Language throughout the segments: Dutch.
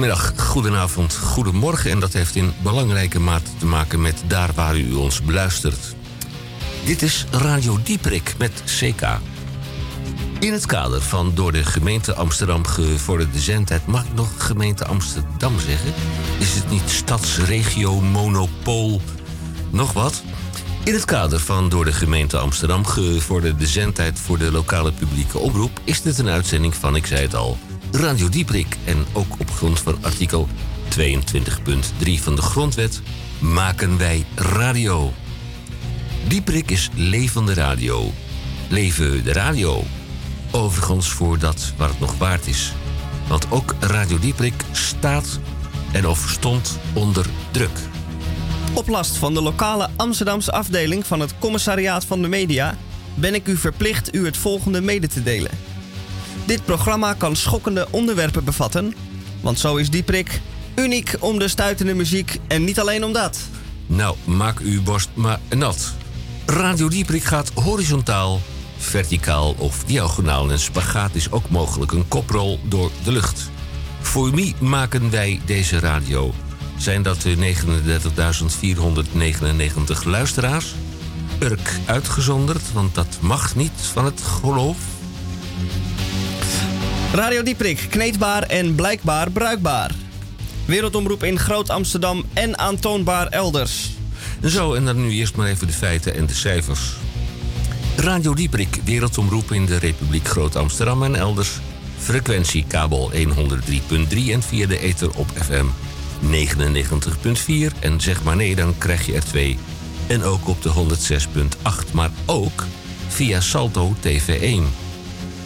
Goedemiddag, goedenavond, goedemorgen en dat heeft in belangrijke mate te maken met daar waar u ons beluistert. Dit is Radio Dieprik met CK. In het kader van door de gemeente Amsterdam gevorderde zendtijd... mag ik nog gemeente Amsterdam zeggen? Is het niet stadsregio, monopool, nog wat? In het kader van door de gemeente Amsterdam gevorderde zendtijd... voor de lokale publieke omroep... is dit een uitzending van, ik zei het al, Radio Dieprik. En ook op grond van artikel 22.3 van de Grondwet... maken wij radio. Dieprik is levende radio. Leven de radio. Overigens voor dat waar het nog waard is. Want ook Radio Dieprik staat en of stond onder druk. Op last van de lokale Amsterdamse afdeling van het Commissariaat van de Media ben ik u verplicht u het volgende mede te delen. Dit programma kan schokkende onderwerpen bevatten, want zo is Dieprik uniek om de stuitende muziek en niet alleen om dat. Nou, maak uw borst maar nat. Radio Dieprik gaat horizontaal, verticaal of diagonaal en spagaat is ook mogelijk een koprol door de lucht. Voor wie maken wij deze radio? Zijn dat de 39.499 luisteraars? Urk uitgezonderd, want dat mag niet van het geloof. Radio Dieprik, kneedbaar en blijkbaar bruikbaar. Wereldomroep in Groot Amsterdam en aantoonbaar elders. Zo, en dan nu eerst maar even de feiten en de cijfers. Radio Dieprik, wereldomroep in de Republiek Groot Amsterdam en elders. Frequentie kabel 103.3 en via de ether op FM 99.4. En zeg maar nee, dan krijg je er twee. En ook op de 106.8, maar ook via Salto TV1.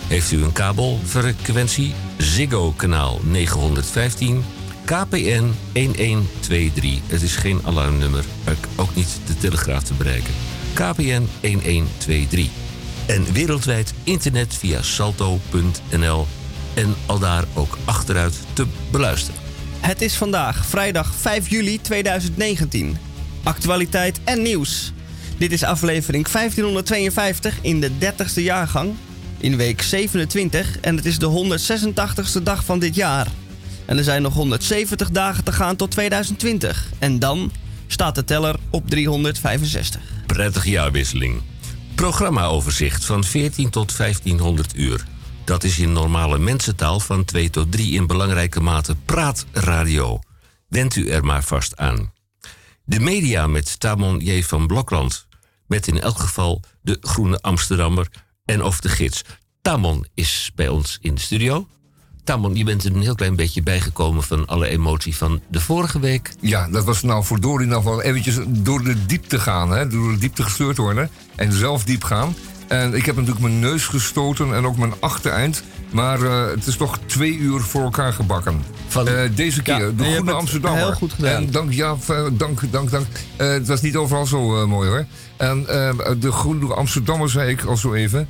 Heeft u een kabelfrequentie? Ziggo kanaal 915, KPN 1123. Het is geen alarmnummer, ook niet de telegraaf te bereiken. KPN 1123. En wereldwijd internet via salto.nl en al daar ook achteruit te beluisteren. Het is vandaag, vrijdag 5 juli 2019. Actualiteit en nieuws. Dit is aflevering 1552 in de 30ste jaargang, in week 27 en het is de 186ste dag van dit jaar. En er zijn nog 170 dagen te gaan tot 2020. En dan staat de teller op 365. Prettige jaarwisseling. Programmaoverzicht van 14 tot 1500 uur. Dat is in normale mensentaal van 2 tot 3 in belangrijke mate praatradio. Went u er maar vast aan. De media met Tamon J. van Blokland. Met in elk geval de Groene Amsterdammer en of de gids. Tamon is bij ons in de studio. Tamon, je bent er een heel klein beetje bijgekomen van alle emotie van de vorige week. Ja, dat was nou voor Dori nog wel eventjes door de diepte gaan. Hè? Door de diepte gestuurd worden en zelf diep gaan. En ik heb natuurlijk mijn neus gestoten en ook mijn achtereind. Maar uh, het is toch twee uur voor elkaar gebakken. Van, uh, deze keer, ja, de Groene Amsterdammer. Heel goed gedaan. En dank, ja, dank, dank, dank. Uh, het was niet overal zo mooi hoor. En de Groene Amsterdammer zei ik al zo even.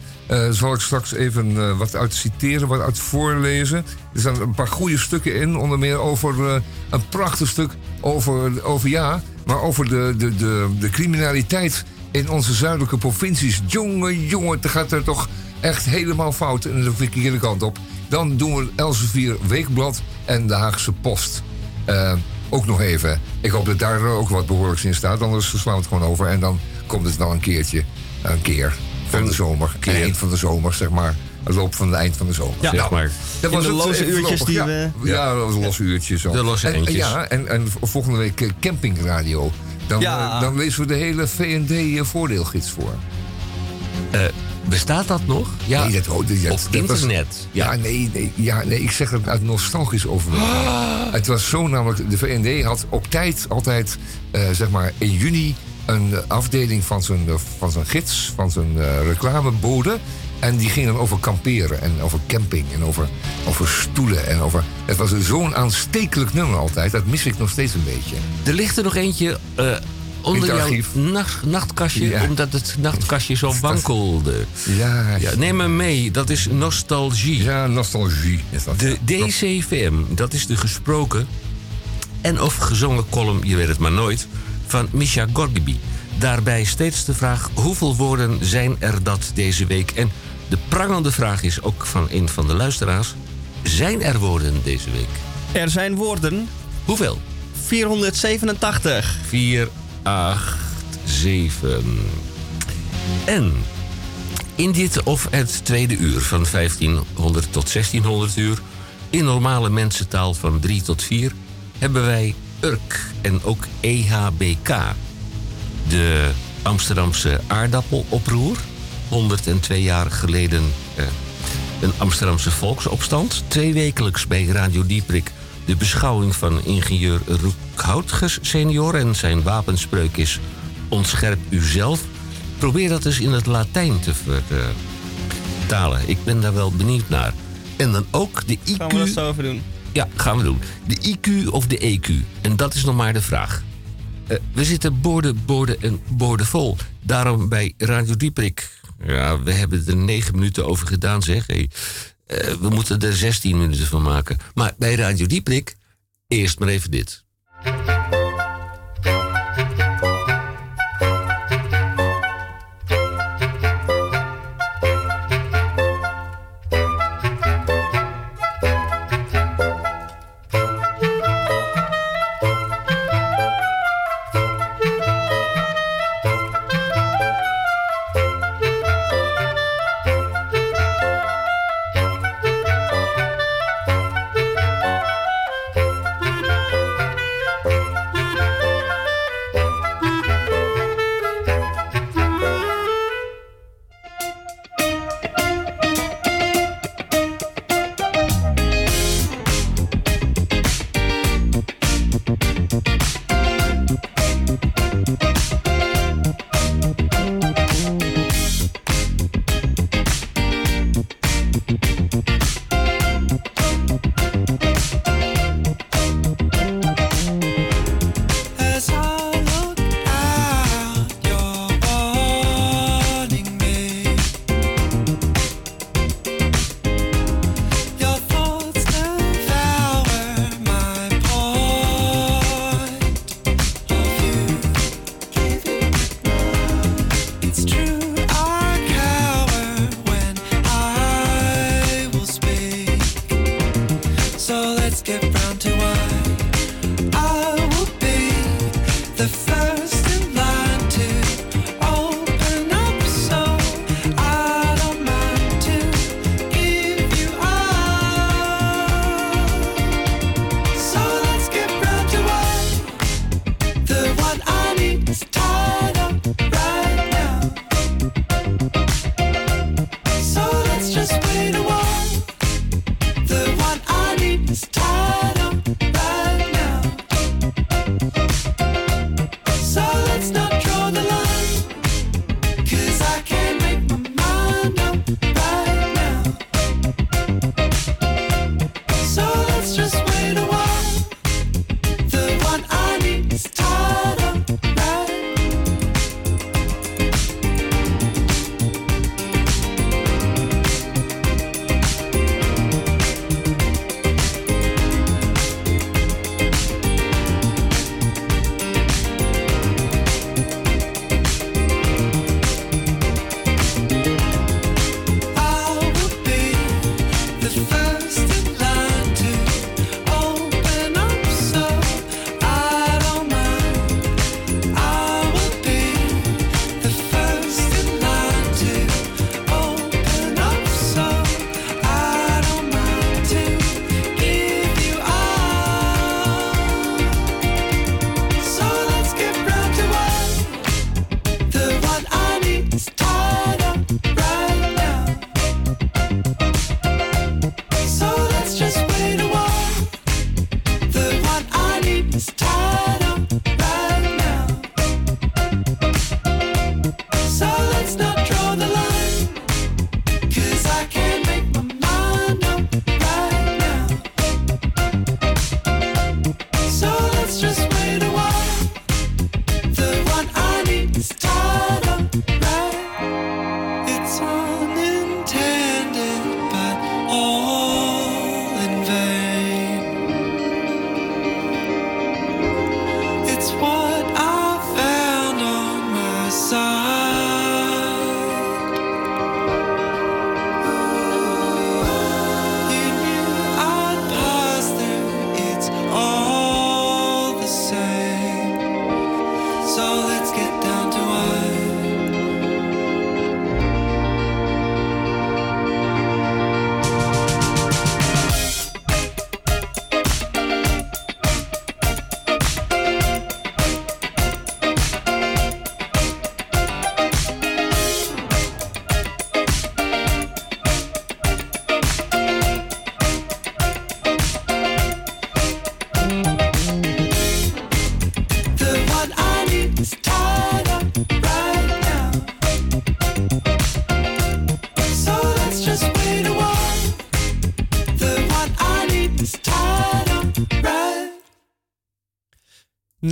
zal ik straks even wat uit citeren, wat uit voorlezen. Er staan een paar goede stukken in. Onder meer over een prachtig stuk over, over ja, maar over de, de, de, de criminaliteit in onze zuidelijke provincies. Jongen, jongen, het gaat er toch echt helemaal fout en de verkeerde kant op. Dan doen we Elsevier Weekblad en de Haagse Post. Uh, ook nog even. Ik hoop dat daar ook wat behoorlijks in staat. Anders slaan we het gewoon over. En dan komt het wel een keertje. Een keer van de zomer. Keer eind van de zomer, zeg maar. Het loop van het eind van de zomer. Ja, zeg maar. Dat was de losse uurtjes die ja, we... Ja, dat was losse uurtjes. Zo. De losse en, Ja, en, en volgende week eh, campingradio. Dan, ja. dan lezen we de hele VND-voordeelgids voor. Uh, Bestaat dat nog? Ja. Nee, dat, oh, dat, Op internet? ja. nee, nee, ja, nee, ik zeg het uit nostalgisch overweg. Ah. Het was zo namelijk, de VND had op tijd altijd, uh, zeg maar in juni... een afdeling van zijn, van zijn gids, van zijn uh, reclamebode... En die ging dan over kamperen en over camping en over, over stoelen. En over, het was zo'n aanstekelijk nummer altijd. Dat mis ik nog steeds een beetje. Er ligt er nog eentje uh, onder jouw nacht, nachtkastje, ja. omdat het nachtkastje zo wankelde. Ja, ja, neem me mee, dat is nostalgie. Ja, nostalgie. Is dat, de DCVM, dat is de gesproken en of gezongen column, je weet het maar nooit, van Misha Gorgibi. Daarbij steeds de vraag: hoeveel woorden zijn er dat deze week? En de prangende vraag is ook van een van de luisteraars: zijn er woorden deze week? Er zijn woorden. Hoeveel? 487. 4, 8, 7. En in dit of het tweede uur van 1500 tot 1600 uur... in normale mensentaal van 3 tot 4... hebben wij URK en ook EHBK. De Amsterdamse aardappeloproer. 102 jaar geleden eh, een Amsterdamse volksopstand. Tweewekelijks bij Radio Dieprik de beschouwing van ingenieur Roekhoutges senior... en zijn wapenspreuk is ontscherp uzelf. Probeer dat eens in het Latijn te vertalen. Ik ben daar wel benieuwd naar. En dan ook de IQ... Gaan we dat zo over doen? Ja, gaan we doen. De IQ of de EQ? En dat is nog maar de vraag. Uh, we zitten borden, borden en borden vol. Daarom bij Radio Dieprik. Ja, we hebben er negen minuten over gedaan, zeg. Hey, uh, we moeten er 16 minuten van maken. Maar bij Radio Dieprik, eerst maar even dit.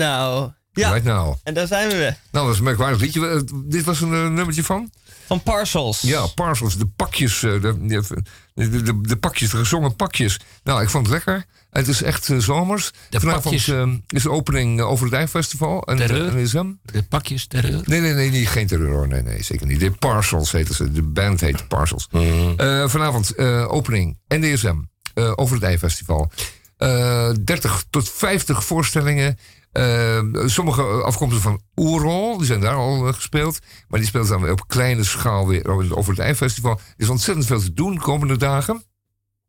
Nou, ja. Right now. En daar zijn we weer. Nou, dat is een merkwaardig liedje. Eh, Dit was een eh, nummertje van? Van Parcels. Ja, Parcels. De pakjes. eh, De, de, de, de, de pakjes, de gezongen pakjes. Nou, ik vond het lekker. Het is echt zomers. De Vanavond pakjes. is de opening over het IJfestival. En, Terreur? en is hem. De pakjes terreur. Nee, nee, nee, niet, geen terror. hoor. Nee, nee, zeker niet. De Parcels heten ze. De band heet Parcels. Eh, vanavond eh, opening NDSM eh, over het IJfestival. Eh 30 tot 50 voorstellingen. Eh, sommige afkomstig van Oerol, die zijn daar al eh, gespeeld. Maar die speelt dan weer op kleine schaal weer over het IJfestival. Er is ontzettend veel te doen de komende dagen.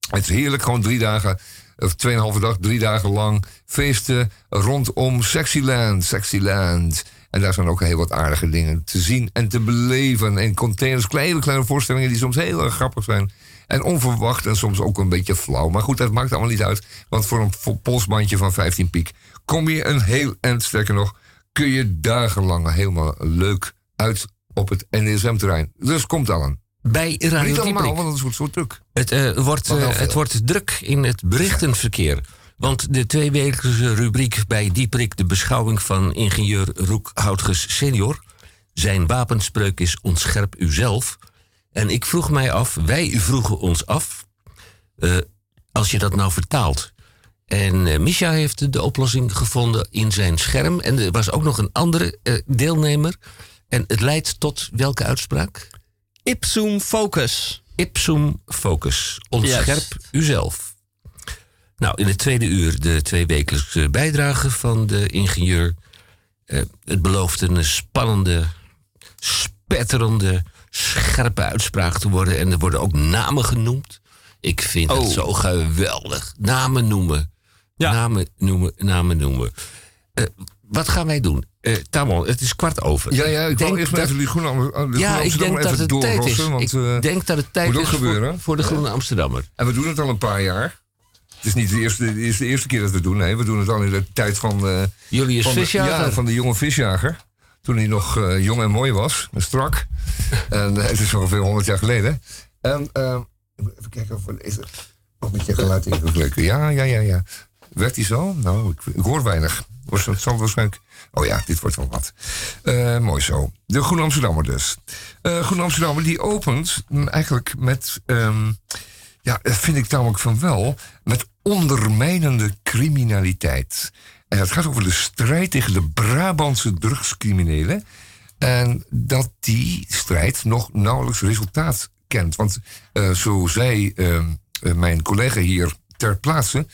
Het is heerlijk, gewoon drie dagen, of tweeënhalve dag, drie dagen lang feesten rondom Sexyland, Sexyland. En daar zijn ook heel wat aardige dingen te zien en te beleven. En containers, kleine, kleine voorstellingen die soms heel erg grappig zijn. En onverwacht en soms ook een beetje flauw. Maar goed, dat maakt allemaal niet uit. Want voor een polsbandje van 15 piek kom je een heel eind. Sterker nog, kun je dagenlang helemaal leuk uit op het NSM-terrein. Dus komt allen. Bij Niet Radio allemaal, Dieprik. want het wordt zo druk. Het, eh, wordt, eh, veel. het wordt druk in het berichtenverkeer. Want de tweewekelijkse rubriek bij Dieprik, de beschouwing van ingenieur Roek Houtges senior. Zijn wapenspreuk is ontscherp uzelf. En ik vroeg mij af, wij vroegen ons af, eh, als je dat nou vertaalt. En eh Misha heeft de oplossing gevonden in zijn scherm. En er was ook nog een andere eh, deelnemer. En het leidt tot welke uitspraak? Ipsum Focus. Ipsum focus. Ontscherp uzelf. Nou, in het tweede uur de tweewekelijkse bijdrage van de ingenieur. Eh, het belooft een spannende, spetterende, scherpe uitspraak te worden. En er worden ook namen genoemd. Ik vind het Oh. zo geweldig. Namen noemen. Ja. Namen noemen, namen noemen. Eh, wat gaan wij doen? Eh Tamon, het is kwart over. Ja, ja, ik denk wil eerst dat- even die groene, Am- de ja, groene ik denk dat het tijd is. doorrossen. Want, ik eh, denk dat het tijd is voor, gebeuren. voor de Groene Amsterdammer. En we doen het al een paar jaar. Het is niet de eerste, het is de eerste keer dat we het doen. Nee, we doen het al in de tijd van, eh, Julius van, de, Visjager. ja, van de jonge visjager. Toen hij nog eh, jong en mooi was. En strak. en eh, het is ongeveer 100 jaar geleden. En eh, even kijken of is er nog met je geluid ingeklikken. Ja, ja, ja, ja. Werd hij zo? Nou, ik, hoor weinig. Was- Het zal waarschijnlijk... Oh ja, dit wordt wel wat. Eh, mooi zo. De Groene Amsterdammer dus. Eh Groene Amsterdammer die opent eigenlijk met... ehm, ja, dat vind ik namelijk van wel. Met ondermijnende criminaliteit. En het gaat over de strijd tegen de Brabantse drugscriminelen. En dat die strijd nog nauwelijks resultaat kent. Want eh, zo zei ehm, eh, mijn collega hier ter plaatse.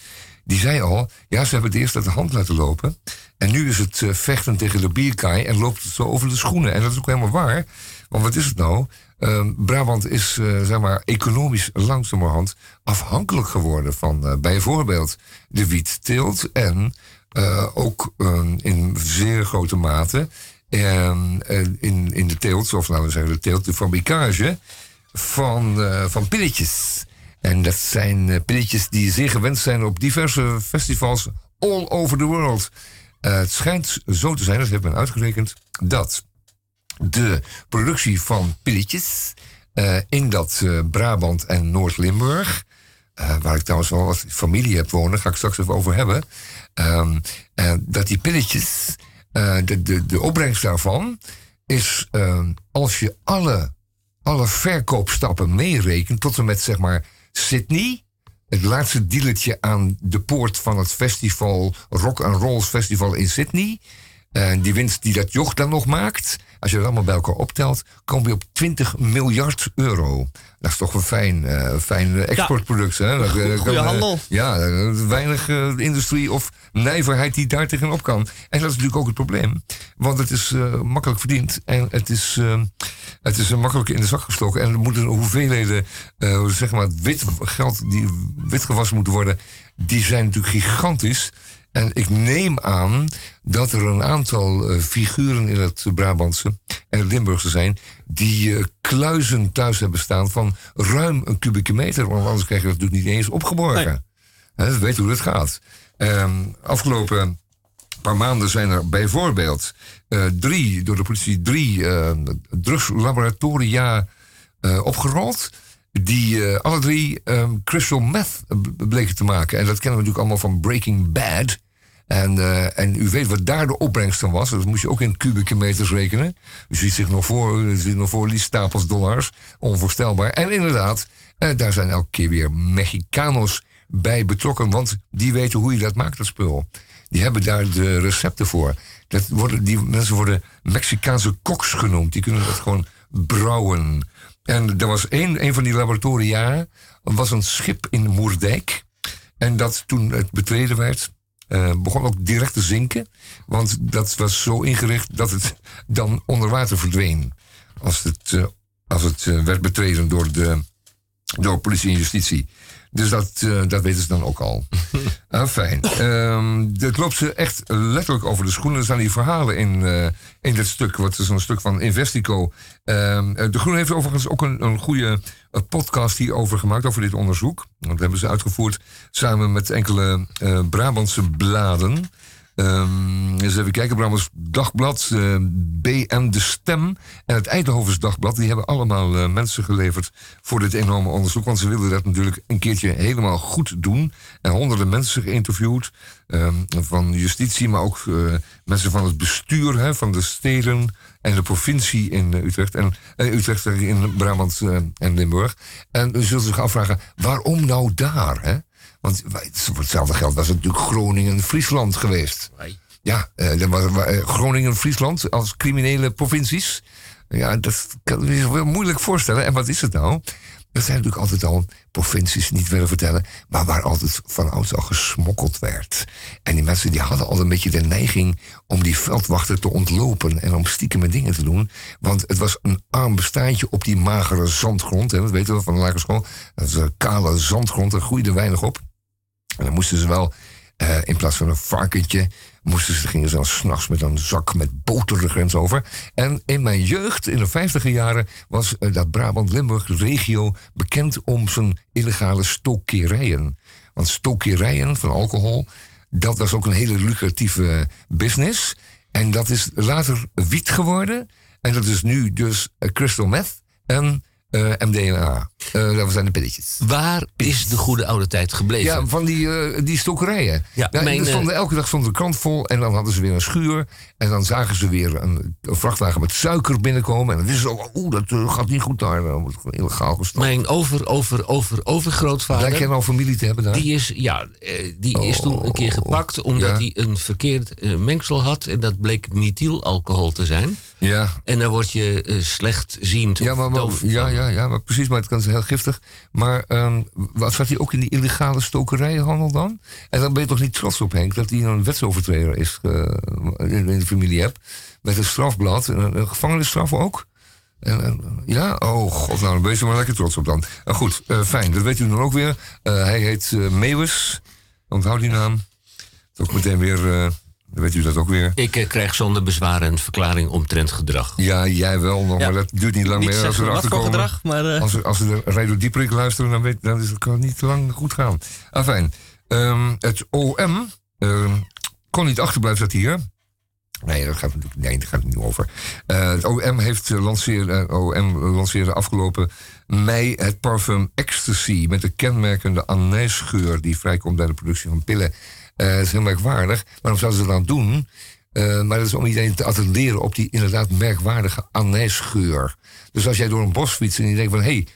Die zei al, ja, ze hebben het eerst uit de hand laten lopen. En nu is het eh, vechten tegen de bierkaai en loopt het zo over de schoenen. En dat is ook helemaal waar. Want wat is het nou? Ehm, Brabant is, eh, zeg maar, economisch langzamerhand afhankelijk geworden van eh, bijvoorbeeld de wietteelt. En ook ehm, in zeer grote mate ehm, eh, in, in de teelt, of laten we zeggen de teelt, de fabrikage van, van pilletjes. En dat zijn eh, pilletjes die zeer gewend zijn op diverse festivals all over the world. Eh, het schijnt zo te zijn, dat heeft men uitgerekend, dat de productie van pilletjes eh, in dat Brabant en Noord-Limburg, waar ik trouwens wel wat familie heb wonen, ga ik straks even over hebben, ehm, eh, dat die pilletjes, de, de, de opbrengst daarvan is ehm, als je alle, alle verkoopstappen meerekent, tot en met zeg maar Sydney, het laatste dealertje aan de poort van het festival, Rock and Rolls Festival in Sydney. En die winst die dat joch dan nog maakt, als je het allemaal bij elkaar optelt, kom je op 20 miljard euro. Dat is toch een fijn, eh, fijn exportproduct. Hè? Dat, eh, Goeie kan, eh, handel. ja, eh, weinig eh, industrie of nijverheid die daar tegenop kan. En dat is natuurlijk ook het probleem. Want het is eh, makkelijk verdiend en het is, eh, het is eh, makkelijk in de zak gestoken. En er moeten hoeveelheden, eh, zeg maar, wit geld die wit gewassen moeten worden, die zijn natuurlijk gigantisch. En ik neem aan dat er een aantal eh, figuren in het Brabantse en het Limburgse zijn. die eh, kluizen thuis hebben staan van ruim een kubieke meter. Want anders krijg je dat natuurlijk niet eens opgeborgen. Hè, dat weet hoe het gaat. Ehm, afgelopen paar maanden zijn er bijvoorbeeld eh, drie, door de politie, drie drugslaboratoria opgerold. Die eh, alle drie ehm, crystal meth bleken te maken. En dat kennen we natuurlijk allemaal van Breaking Bad. En, eh, en u weet wat daar de opbrengst van was. Dat moest je ook in kubieke meters rekenen. U ziet zich nog voor, u ziet nog voor die stapels dollars. Onvoorstelbaar. En inderdaad, eh, daar zijn elke keer weer Mexicanos bij betrokken. Want die weten hoe je dat maakt, dat spul. Die hebben daar de recepten voor. Dat worden, die mensen worden Mexicaanse koks genoemd. Die kunnen dat gewoon brouwen. En er was één, een van die laboratoria, was een schip in Moerdijk. En dat toen het betreden werd, uh, begon ook direct te zinken. Want dat was zo ingericht dat het dan onder water verdween. Als het, uh, als het uh, werd betreden door, de, door politie en justitie. Dus dat, uh, dat weten ze dan ook al. ah, fijn. Um, het loopt ze echt letterlijk over de schoenen. Er staan die verhalen in, uh, in dit stuk. Wat is een stuk van Investico. Um, de Groen heeft overigens ook een, een goede podcast hierover gemaakt. Over dit onderzoek. Dat hebben ze uitgevoerd samen met enkele uh, Brabantse bladen. Um, eens even kijken, Brabants Dagblad, uh, BN De Stem en het Eindhovens Dagblad... die hebben allemaal uh, mensen geleverd voor dit enorme onderzoek. Want ze wilden dat natuurlijk een keertje helemaal goed doen. En honderden mensen geïnterviewd. Um, van justitie, maar ook uh, mensen van het bestuur hè, van de steden... en de provincie in Utrecht en Utrecht in Brabant en Limburg. En u zult zich afvragen, waarom nou daar, hè? Want voor hetzelfde geld was het natuurlijk Groningen-Friesland geweest. Ja, uh, was, uh, Groningen-Friesland als criminele provincies. Ja, dat kan je zich wel moeilijk voorstellen. En wat is het nou? Dat zijn natuurlijk altijd al provincies, niet willen vertellen, maar waar altijd van ouds al gesmokkeld werd. En die mensen die hadden al een beetje de neiging om die veldwachter te ontlopen en om stiekem dingen te doen. Want het was een arm bestaandje op die magere zandgrond. Hè, dat weten we van de lagere school. Dat is een kale zandgrond, daar groeide weinig op. En dan moesten ze wel, uh, in plaats van een varkentje, moesten ze, gingen ze dan s'nachts met een zak met boter de grens over. En in mijn jeugd, in de vijftiger jaren, was uh, dat Brabant-Limburg-regio bekend om zijn illegale stokerijen. Want stokerijen van alcohol, dat was ook een hele lucratieve business. En dat is later wiet geworden. En dat is nu dus uh, crystal meth en uh, MDMA. Uh, dat zijn de pilletjes. Waar is de goede oude tijd gebleven? Ja, van die, uh, die stokkerijen. Ja, ja, mijn, stonden, elke dag stond de krant vol en dan hadden ze weer een schuur. En dan zagen ze weer een, een vrachtwagen met suiker binnenkomen. En dan wisten ze ook, oeh, dat gaat niet goed daar. Dan wordt illegaal gestopt. Mijn over, over, over, overgrootvader... Lijkt jij nou familie te hebben daar? Die is, ja, die oh, is toen een keer gepakt omdat ja. hij een verkeerd mengsel had. En dat bleek methylalcohol te zijn. Ja. En dan word je slechtziend ja, maar, maar, ja, ja, ja, maar precies, maar het kan zijn heel giftig. Maar um, wat zat hij ook in die illegale stokerijenhandel dan? En dan ben je toch niet trots op Henk dat hij een wetsovertreder is uh, in de familie hebt. Met een strafblad, een, gevangenisstraf ook. En, ja, oh god, nou dan ben je maar lekker trots op dan. Uh, goed, uh, fijn, dat weet u dan ook weer. hij heet Meeuwis, onthoud die naam. Toch meteen weer weet u dat ook weer. Ik uh, krijg zonder bezwaar een verklaring omtrent gedrag. Ja, jij wel nog, ja. maar dat duurt niet lang niet meer. Als we erachter komen. Gedrag, maar, uh... Als, als we de Radio Dieperik luisteren, dan, weet, dan is het kan niet lang goed gaan. Afijn, um, het OM um, kon niet achterblijven, dat hier. Nee, dat gaat natuurlijk nee, dat gaat niet over. Uh, het OM heeft lanceerde, OM lanceerde afgelopen mei het parfum Ecstasy met de kenmerkende anijsgeur die vrijkomt bij de productie van pillen. Uh, dat is heel merkwaardig. Waarom zouden ze dat dan doen? Uh, maar dat is om iedereen te attenderen op die inderdaad merkwaardige anijsgeur. Dus als jij door een bos fietst en je denkt van... hé, hey,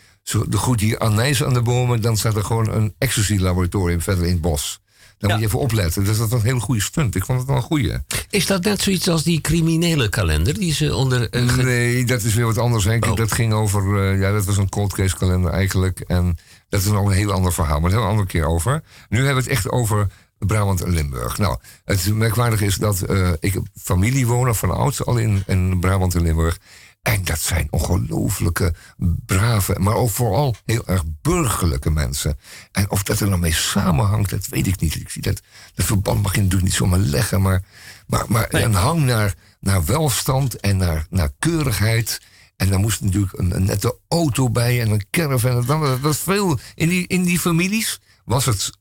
de goed hier anijs aan de bomen... dan staat er gewoon een ecstasy-laboratorium verder in het bos. Dan ja. moet je even opletten. Dus dat was een hele goede stunt. Ik vond het wel een goede. Is dat net zoiets als die criminele kalender die ze onder... Uh, nee, dat is weer wat anders, Henk. Oh. Dat ging over... Uh, ja, dat was een cold case kalender eigenlijk. En dat is nog een heel ander verhaal. Maar een heel andere keer over. Nu hebben we het echt over Brabant en Limburg. Nou, het merkwaardige is dat uh, ik familie woon van ouds al in, in Brabant en Limburg. En dat zijn ongelooflijke, brave, maar ook vooral heel erg burgerlijke mensen. En of dat er nou mee samenhangt, dat weet ik niet. Ik zie dat, dat verband mag je natuurlijk niet zomaar leggen, maar, maar, maar nee. een hang naar, naar welstand en naar, naar keurigheid. En dan moest natuurlijk een, een nette auto bij en een caravan. Dat was veel. In die, in die families was het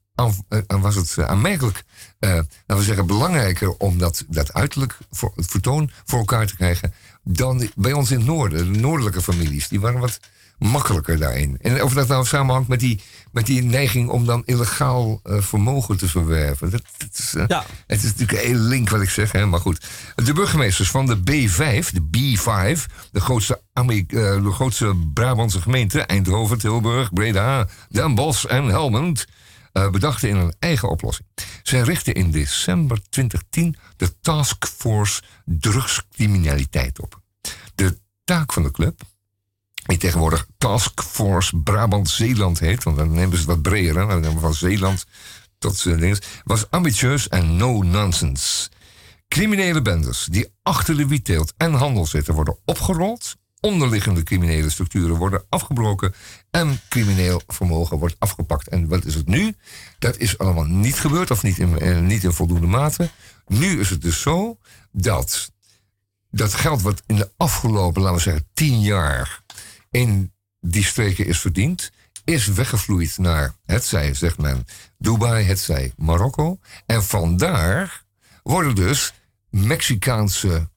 was het aanmerkelijk, uh, laten we zeggen, belangrijker om dat, dat uiterlijk, voor, het vertoon voor elkaar te krijgen, dan bij ons in het noorden. De noordelijke families, die waren wat makkelijker daarin. En of dat nou samenhangt met die, met die neiging om dan illegaal uh, vermogen te verwerven. Dat, dat is, uh, ja. Het is natuurlijk een hele link wat ik zeg, hè? maar goed. De burgemeesters van de B5, de B5, de grootste, Amerika, uh, de grootste Brabantse gemeente, Eindhoven, Tilburg, Breda, Den Bosch en Helmond, bedachten in een eigen oplossing. Zij richtten in december 2010 de Taskforce Drugscriminaliteit op. De taak van de club die tegenwoordig Task Force Brabant-Zeeland heet. Want dan nemen ze wat breder. Hè? Dan van Zeeland tot uh, dingen. Was ambitieus en no-nonsense. Criminele bendes die achter de wietteelt en handel zitten worden opgerold. Onderliggende criminele structuren worden afgebroken. En crimineel vermogen wordt afgepakt. En wat is het nu? Dat is allemaal niet gebeurd, of niet in, eh, niet in voldoende mate. Nu is het dus zo dat dat geld wat in de afgelopen, laten we zeggen, tien jaar in die streken is verdiend, is weggevloeid naar, het zij, zegt men, Dubai, het zij Marokko. En vandaar worden dus Mexicaanse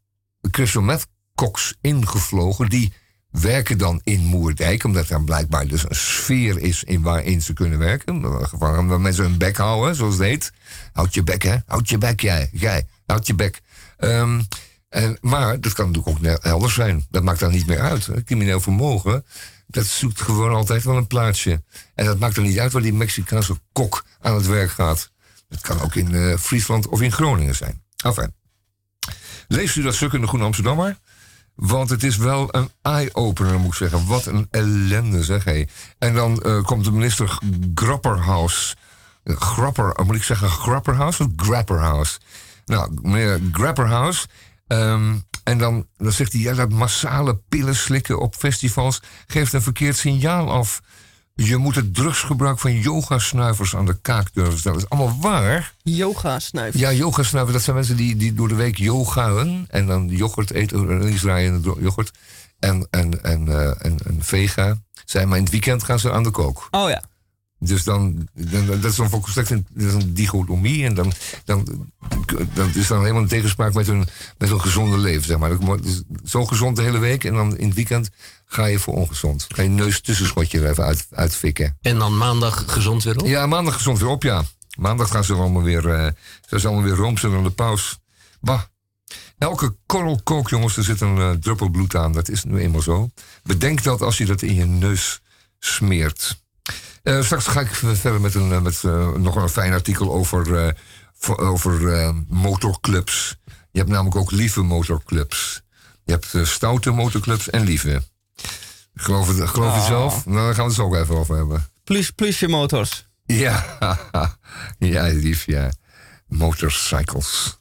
crystal meth koks ingevlogen, die werken dan in Moerdijk, omdat er blijkbaar dus een sfeer is in waarin ze kunnen werken. Waar mensen hun bek houden, zoals het heet. Houd je bek, hè? Houd je bek, jij. Jij, houd je bek. Um, en, maar dat kan natuurlijk ook elders zijn. Dat maakt dan niet meer uit. Crimineel vermogen, dat zoekt gewoon altijd wel een plaatsje. En dat maakt dan niet uit waar die Mexicaanse kok aan het werk gaat. Dat kan ook in uh, Friesland of in Groningen zijn. Enfin. Leest u dat stuk in de Groene Amsterdammer? Want het is wel een eye-opener, moet ik zeggen. Wat een ellende, zeg hé. En dan uh, komt de minister Grapperhaus. Grapper, moet ik zeggen Grapperhaus of Grapperhaus? Nou, meneer Grapperhaus Um, en dan, dan zegt hij, ja, dat massale pillen slikken op festivals geeft een verkeerd signaal af. Je moet het drugsgebruik van yogasnuivers aan de kaak durven stellen. Dat is allemaal waar. Yogasnuivers? Ja, yogasnuivers. Dat zijn mensen die, die door de week yogaën. En dan yoghurt eten, links draaien yoghurt. En, en, en, uh, en, en vega zijn. Maar in het weekend gaan ze aan de kook. Oh ja. Dus dan, dan, dat is dan een, dat is een dichotomie. En dan, dan, dan is dan helemaal een tegenspraak met hun, met hun gezonde leven. Zeg maar. Zo gezond de hele week en dan in het weekend ga je voor ongezond. Ga je neus tussenschotje er even uit, uitfikken. En dan maandag gezond weer op? Ja, maandag gezond weer op, ja. Maandag gaan ze allemaal weer, uh, ze allemaal weer roomsen aan de paus. Bah. Elke korrel kook, jongens, er zit een uh, druppel bloed aan. Dat is nu eenmaal zo. Bedenk dat als je dat in je neus smeert. Uh, straks ga ik verder met, een, met uh, nog een fijn artikel over, over motorclubs. Je hebt namelijk ook lieve motorclubs. Je hebt stoute motorclubs en lieve. Geloof, het, geloof je oh. zelf? Nou, daar gaan we het ook even over hebben. Plus, plusje motors. Ja, ja, lief, ja. Motorcycles.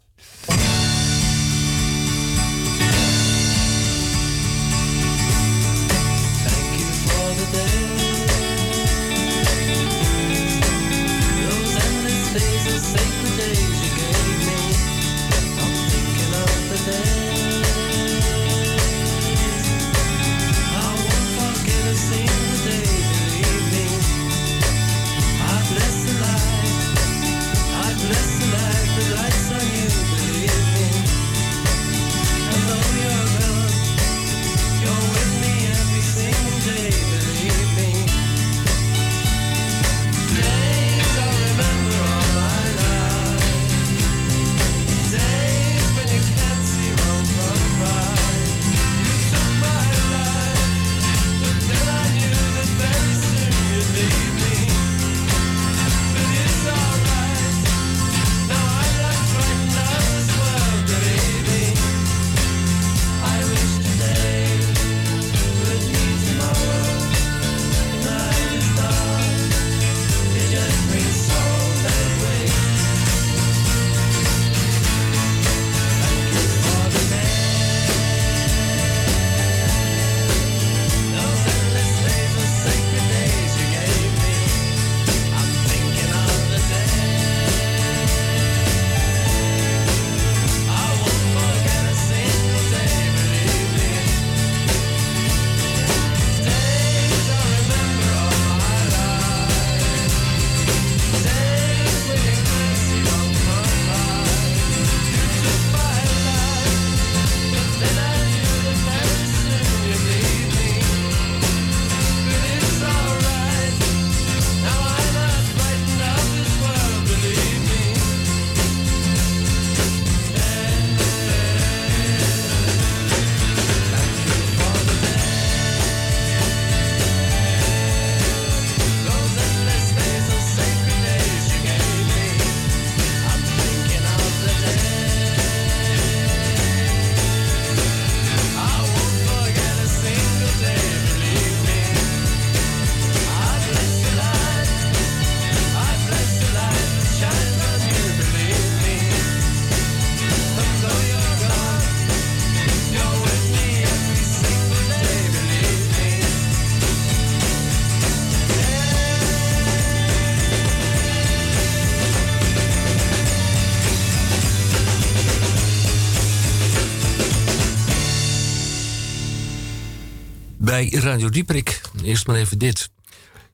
Bij Radio Dieprik. Eerst maar even dit.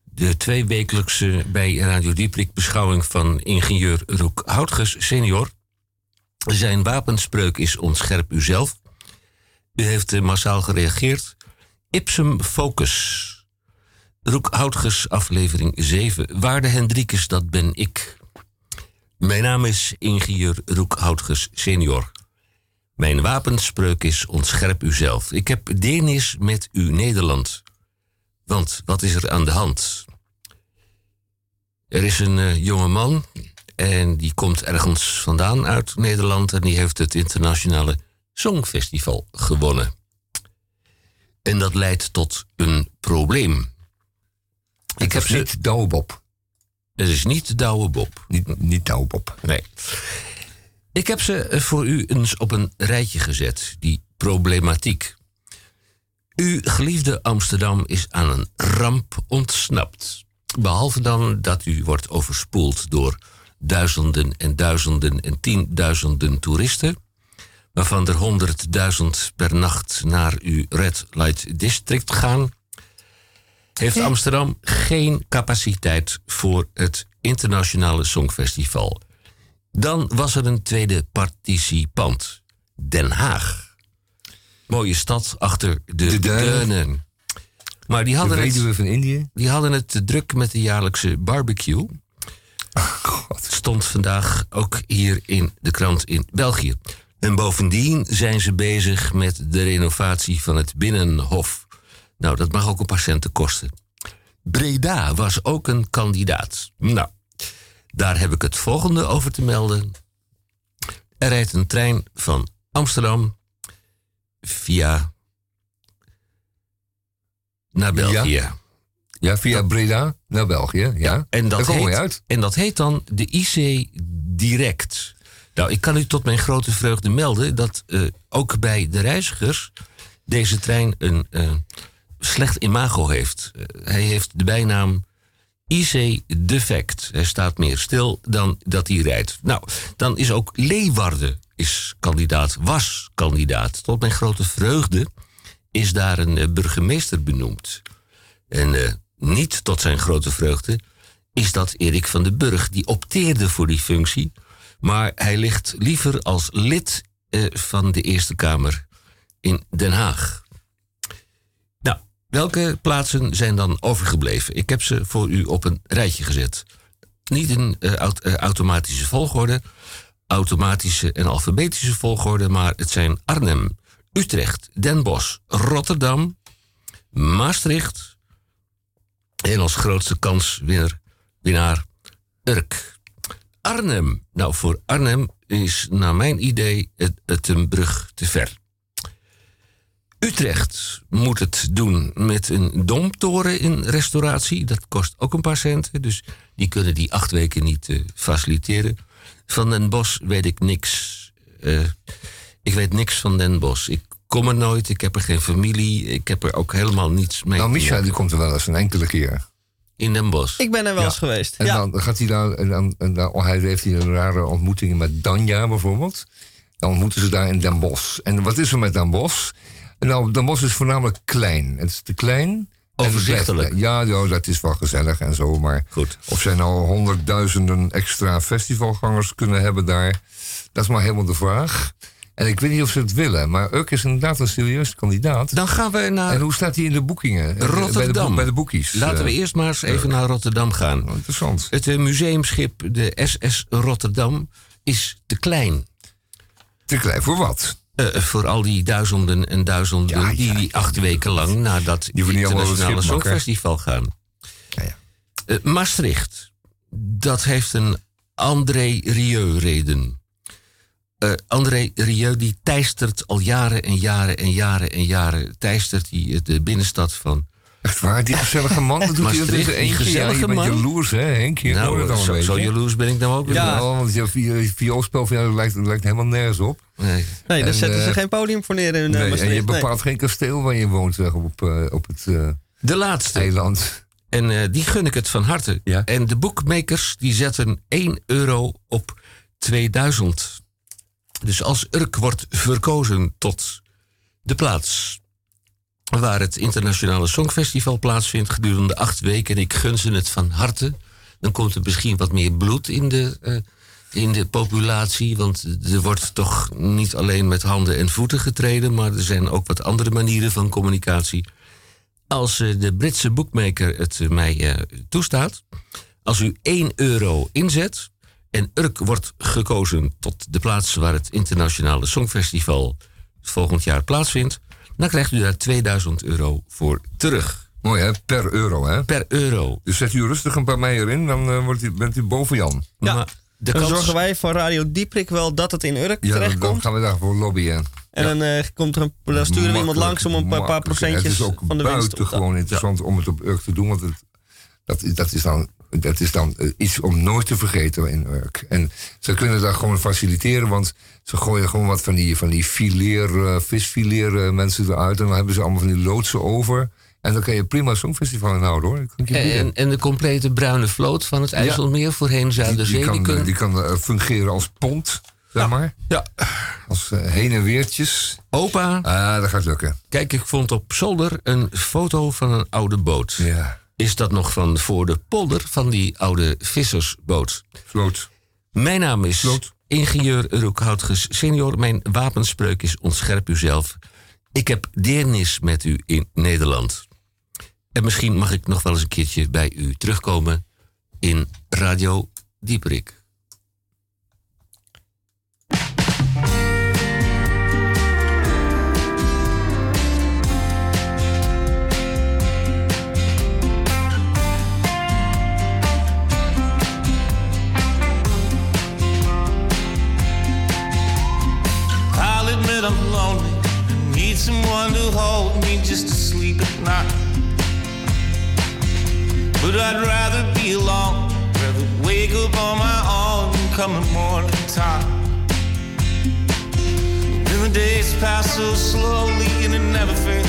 De tweewekelijkse bij Radio Dieprik beschouwing van ingenieur Roek Houtges senior. Zijn wapenspreuk is ontscherp uzelf. U heeft eh, massaal gereageerd. Ipsum Focus. Roek Houtges, aflevering 7. Waarde Hendrikus, dat ben ik. Mijn naam is ingenieur Roek Houtges senior. Mijn wapenspreuk is ontscherp uzelf. Ik heb deernis met uw Nederland. Want wat is er aan de hand? Er is een uh, jonge man en die komt ergens vandaan uit Nederland en die heeft het internationale Songfestival gewonnen. En dat leidt tot een probleem. Ik heb niet Douwe Bob. Het is niet Douwe Bob. Niet, niet Douwe Bob. Nee. Ik heb ze voor u eens op een rijtje gezet, die problematiek. Uw geliefde Amsterdam is aan een ramp ontsnapt. Behalve dan dat u wordt overspoeld door duizenden en duizenden en tienduizenden toeristen, waarvan er honderdduizend per nacht naar uw Red Light District gaan, heeft Amsterdam geen capaciteit voor het internationale Songfestival. Dan was er een tweede participant, Den Haag. Mooie stad achter de, De duinen. Maar die De hadden, weduwe het, van Indië. die hadden het te druk met de jaarlijkse barbecue. God. Stond vandaag ook hier in de krant in België. En bovendien zijn ze bezig met de renovatie van het Binnenhof. Nou, dat mag ook een paar centen kosten. Breda was ook een kandidaat. Nou, daar heb ik het volgende over te melden. Er rijdt een trein van Amsterdam via naar België. Ja, via Breda naar België. Ja. En dat, heet, uit. en dat heet dan de IC Direct. Nou, ik kan u tot mijn grote vreugde melden dat eh, ook bij de reizigers deze trein een eh, slecht imago heeft. Eh, hij heeft de bijnaam IC Defect. Hij staat meer stil dan dat hij rijdt. Nou, dan is ook Leeuwarden is kandidaat, was kandidaat. Tot mijn grote vreugde is daar een eh, burgemeester benoemd. En eh, niet tot zijn grote vreugde is dat Erik van den Burg. Die opteerde voor die functie. Maar hij ligt liever als lid eh, van de Eerste Kamer in Den Haag. Welke plaatsen zijn dan overgebleven? Ik heb ze voor u op een rijtje gezet. Niet in eh, eh, automatische volgorde, automatische en alfabetische volgorde, maar het zijn Arnhem, Utrecht, Den Bosch, Rotterdam, Maastricht en als grootste kanswinnaar winnaar Urk. Arnhem. Nou, voor Arnhem is naar mijn idee het, het een brug te ver. Utrecht moet het doen met een domtoren in restauratie. Dat kost ook een paar centen, dus die kunnen die acht weken niet eh, faciliteren. Van Den Bosch weet ik niks. Eh, ik weet niks van Den Bosch. Ik kom er nooit, ik heb er geen familie, ik heb er ook helemaal niets mee. Nou, te Micha die komt er wel eens een enkele keer. In Den Bosch. Ik ben er wel Ja. eens geweest. En ja. dan gaat hij daar, en dan, en dan oh, hij heeft hij een rare ontmoetingen met Danja bijvoorbeeld. Dan ontmoeten ze daar in Den Bosch. En wat is er met Den Bosch? Nou, Den Bosch is voornamelijk klein. Het is te klein. Overzichtelijk. Ja, ja, dat is wel gezellig en zo. Maar Goed. of zij nou honderdduizenden extra festivalgangers kunnen hebben daar, dat is maar helemaal de vraag. En ik weet niet of ze het willen, maar Urk is inderdaad een serieus kandidaat. Dan gaan we naar En hoe staat hij in de boekingen? Bij de, Rotterdam. bij de boekies. Laten we Eh, eerst maar eens even naar Rotterdam gaan. oh, Interessant. Het eh, museumschip, de SS Rotterdam, is te klein. Te klein voor wat? Eh, voor al die duizenden en duizenden Ja, die, ja, die acht weken lang naar dat Die het internationale. Songfestival gaan. Ja, ja. Eh, Maastricht, dat heeft een André Rieu-reden. Eh, André Rieu die teistert al jaren en jaren en jaren en jaren... teistert hij eh, de binnenstad van... Echt waar, die gezellige man. Dat doet hij Maastricht, die één keer. Ja, gezellige je bent man. jaloers, hè, nou, een zo, jaloers ben ik nou ook. Ja. Ja, want je vi- vioolspel van jou lijkt, lijkt helemaal nergens op. Nee. Nee, daar En, zetten ze eh, geen podium voor neer in uh, Nee, en je Maastricht. Nee. bepaalt geen kasteel waar je woont zeg, op, eh, op het eh, De laatste. eiland. En eh, die gun ik het van harte. Ja. En de boekmakers die zetten 1 euro op 2000. Dus als Urk wordt verkozen tot de plaats waar het Internationale Songfestival plaatsvindt gedurende acht weken. En ik gun ze het van harte. Dan komt er misschien wat meer bloed in de, eh, in de populatie. Want er wordt toch niet alleen met handen en voeten getreden, maar er zijn ook wat andere manieren van communicatie. Als eh, de Britse boekmaker het mij eh, toestaat, als u 1 euro inzet en Urk wordt gekozen tot de plaats waar het Internationale Songfestival volgend jaar plaatsvindt, dan krijgt u daar 2000 euro voor terug. Mooi hè, per euro hè? Per euro. Dus zet u rustig een paar meijer in, dan eh, wordt u, bent u boven Jan. Ja. Maar de Dan kans, zorgen wij van Radio Dieprik wel dat het in Urk Ja, dan, dan terechtkomt. gaan we daarvoor lobbyen. En dan, eh, komt er een, dan sturen we iemand langs om een paar, procentjes Het is ook van de winst op te buitengewoon interessant om het op Urk te doen. Want het, dat, is- dat is dan, dat is dan eh, iets om nooit te vergeten in Urk. En ze kunnen dat gewoon faciliteren. Want ze gooien gewoon wat van die, van die fileer, visfileer mensen eruit. En dan hebben ze allemaal van die loodsen over. En dan kan je prima Songfestival inhouden hoor. Kan en, en de complete bruine vloot van het IJsselmeer voorheen Zuiderzee. die kan, die kunnen- eh, die kan eh, fungeren als pont, zeg maar. Ja. Als heen en weertjes. Opa, Ah, dat gaat lukken. kijk, ik vond op zolder een foto van een oude boot. Ja, Is dat nog van voor de polder van die oude vissersboot? vloot. Mijn naam is Vloot. ingenieur Roekhoutges senior. Mijn wapenspreuk is ontscherp uzelf. Ik heb deernis met u in Nederland. En misschien mag ik nog wel eens een keertje bij u terugkomen in Radio Dieperik. Admit I'm lonely. I need someone to hold me just to sleep at night. But I'd rather be alone, rather wake up on my own come the morning time. Then the days pass so slowly and it never fails.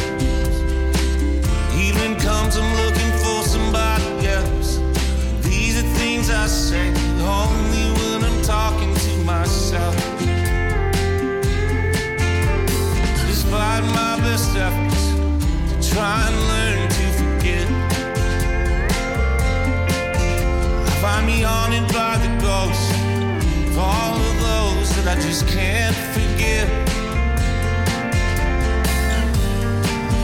Evening comes, I'm looking for somebody else. These are things I say only when I'm talking to myself. Despite my best efforts to try and learn to forget. I find me haunted by the ghosts of all of those that I just can't forget.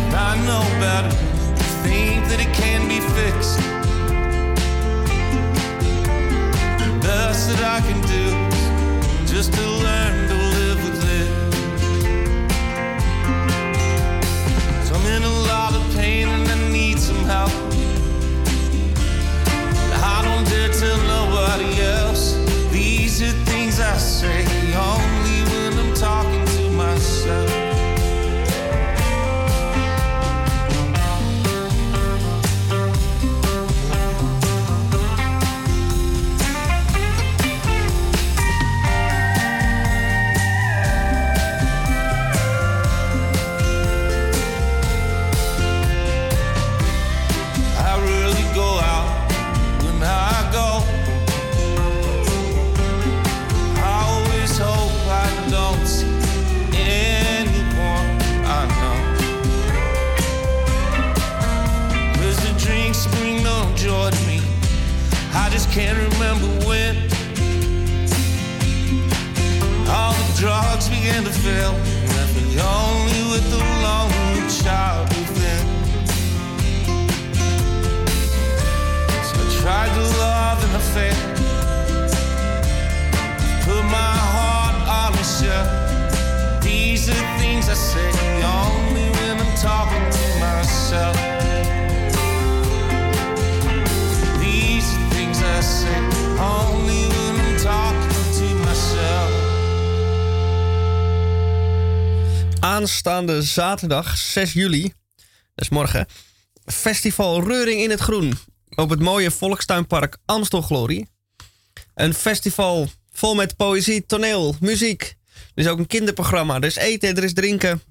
And I know better to think that it can be fixed. The best that I can do is just to learn to in a lot of pain and I need some help. I don't dare tell nobody else. Zaterdag 6 juli, dat is morgen, Festival Reuring in het Groen. Op het mooie Volkstuinpark Amstelglorie. Een festival vol met poëzie, toneel, muziek. Er is ook een kinderprogramma. Er is eten, er is drinken.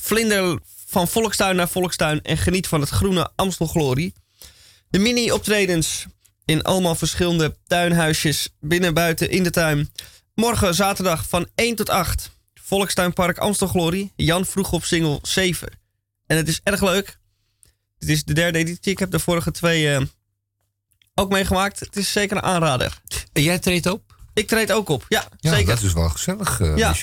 Vlinder van volkstuin naar volkstuin en geniet van het groene Amstelglorie. De mini-optredens in allemaal verschillende tuinhuisjes, binnen, buiten, in de tuin. Morgen zaterdag van 1 tot 8. Volkstuinpark Amstelglorie. Jan vroeg op single 7. En het is erg leuk. Dit is de derde editie. Ik heb de vorige twee eh, ook meegemaakt. Het is zeker een aanrader. En jij treedt op? Ik treed ook op. Ja, Ja, zeker. dat is wel gezellig, eh Ja.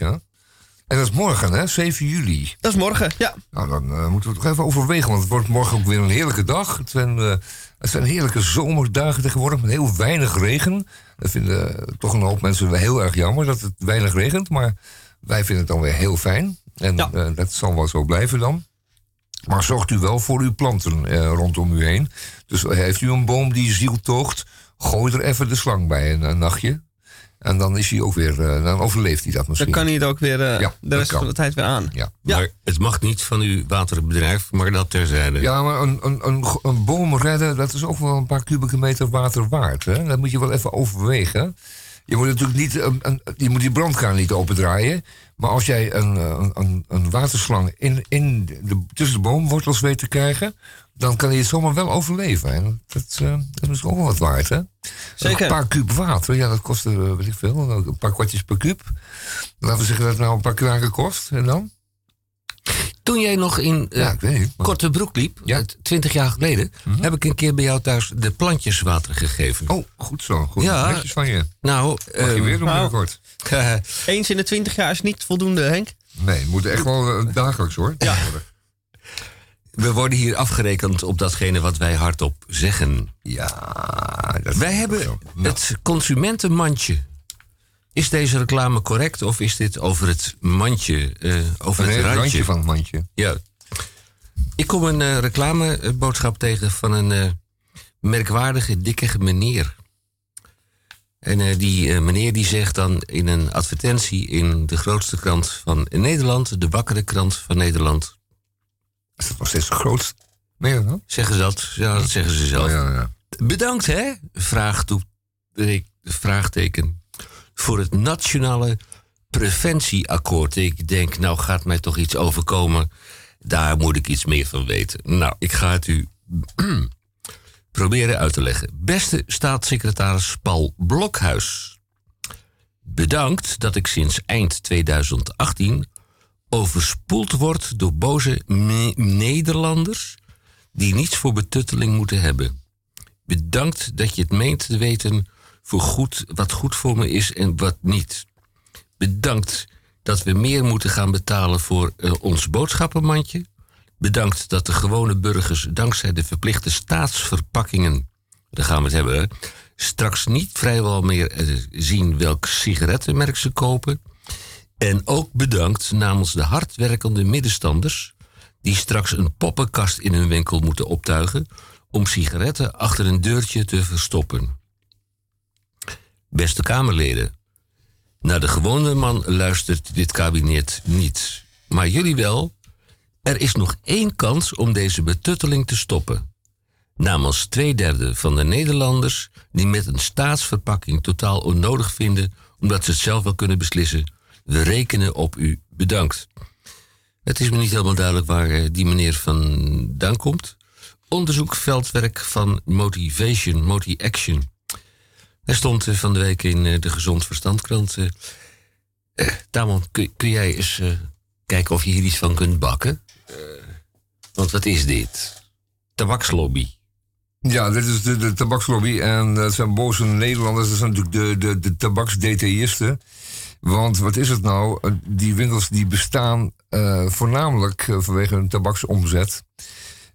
En dat is morgen, hè? 7 juli. Dat is morgen. Ja. Nou, dan eh, moeten we het toch even overwegen, want het wordt morgen ook weer een heerlijke dag. Het zijn, het zijn heerlijke zomerdagen tegenwoordig met heel weinig regen. Dat vinden toch een hoop mensen heel erg jammer dat het weinig regent. Maar wij vinden het dan weer heel fijn. En Ja. eh, dat zal wel zo blijven dan. Maar zorgt u wel voor uw planten eh, rondom u heen. Dus heeft u een boom die zieltoogt, gooi er even de slang bij een, een nachtje. En dan is hij ook weer, eh, dan overleeft hij dat misschien. Dan kan hij het ook weer Ja, de dat rest kan. van de tijd weer aan. Ja. Ja. Maar het mag niet van uw waterbedrijf, maar dat terzijde. Ja, maar een, een, een, een boom redden, dat is ook wel een paar kubieke meter water waard. Hè? Dat moet je wel even overwegen. Je moet natuurlijk niet, een, een- je moet die brandkraan niet opendraaien. Maar als jij een, een, een, een waterslang in, in de, tussen de boomwortels weet te krijgen... dan kan hij het zomaar wel overleven. En dat, eh, dat is misschien ook wel wat waard, hè? Zeker. Een paar kuub water, ja, dat kost, eh, weet ik veel, een paar kwartjes per kuub. Laten we zeggen dat het nou een paar kraken kost. En dan? Toen jij nog in eh, Ja, ik weet niet. maar- korte broek liep, Ja. eh, twintig jaar geleden, heb ik een keer bij jou thuis de plantjes water gegeven. Oh, goed zo. Goed. Ja. Netjes van je. Nou, Mag je eh, weer doen nou. binnenkort? Eens in de twintig jaar is niet voldoende, Henk. Nee, het moet echt wel eh, dagelijks hoor. Ja. we worden hier afgerekend op datgene wat wij hardop zeggen. Ja, dat Wij is hebben zo. Nou, het consumentenmandje. Is deze reclame correct of is dit over het mandje, eh, over nee, het randje? randje van het mandje. Ja. Ik kom een eh, reclameboodschap tegen van een eh, merkwaardige, dikke meneer. En die meneer die zegt dan in een advertentie in de grootste krant van Nederland, de wakkere krant van Nederland, Is dat nog steeds de grootste? Nee, zeggen ze dat? Ja, dat zeggen ze zelf. Oh, ja, ja. Bedankt, hè? Vraagteken. Voor het nationale preventieakkoord. Ik denk, nou gaat mij toch iets overkomen. Daar moet ik iets meer van weten. Nou, ik ga het u proberen uit te leggen. Beste staatssecretaris Paul Blokhuis. Bedankt dat ik sinds eind 2018 overspoeld word door boze Nederlanders die niets voor betutteling moeten hebben. Bedankt dat je het meent te weten voor goed, wat goed voor me is en wat niet. Bedankt dat we meer moeten gaan betalen voor eh, ons boodschappenmandje. Bedankt dat de gewone burgers dankzij de verplichte staatsverpakkingen, daar gaan we het hebben, straks niet vrijwel meer eh, zien welk sigarettenmerk ze kopen. En ook bedankt namens de hardwerkende middenstanders die straks een poppenkast in hun winkel moeten optuigen om sigaretten achter een deurtje te verstoppen. Beste Kamerleden, naar de gewone man luistert dit kabinet niet. Maar jullie wel. Er is nog één kans om deze betutteling te stoppen. Namens twee derde van de Nederlanders die met een staatsverpakking totaal onnodig vinden omdat ze het zelf wel kunnen beslissen. We rekenen op u. Bedankt. Het is me niet helemaal duidelijk waar eh, die meneer vandaan komt. Onderzoek veldwerk van Motivation, Moti-Action. Hij stond eh, van de week in eh, de Gezond Verstandkrant. eh. Tamon, kun, kun jij eens kijken of je hier iets van kunt bakken? Want wat is dit? Tabakslobby. Ja, dit is de, tabakslobby. En dat zijn boze Nederlanders. Dat zijn natuurlijk de, de, de. Want wat is het nou? Die winkels die bestaan voornamelijk vanwege hun tabaksomzet.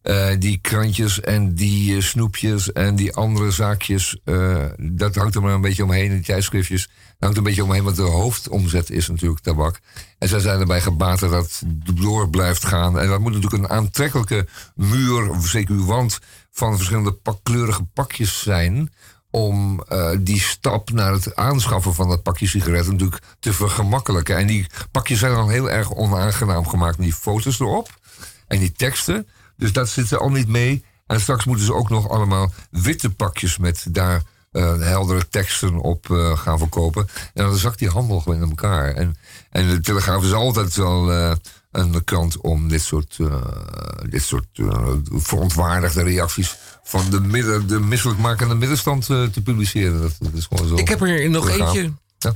Eh, die krantjes en die eh, snoepjes en die andere zaakjes, eh, dat hangt er maar een beetje omheen. Die tijdschriftjes, dat hangt een beetje omheen, want de hoofdomzet is natuurlijk tabak. En zij zijn erbij gebaat dat het door blijft gaan. En dat moet natuurlijk een aantrekkelijke muur, of zeker wand, van verschillende pakkleurige pakjes zijn. Om die stap naar het aanschaffen van dat pakje sigaretten natuurlijk te vergemakkelijken. En die pakjes zijn dan heel erg onaangenaam gemaakt. met Die foto's erop en die teksten. Dus dat zit er al niet mee. En straks moeten ze ook nog allemaal witte pakjes met daar eh, heldere teksten op eh, gaan verkopen. En dan zakt die handel gewoon in elkaar. En, en de Telegraaf is altijd wel eh, een krant om dit soort, dit soort verontwaardigde reacties van de, midden, de misselijkmakende middenstand te publiceren. Dat, dat is gewoon zo. Ik heb er nog Telegraaf. eentje. Ja.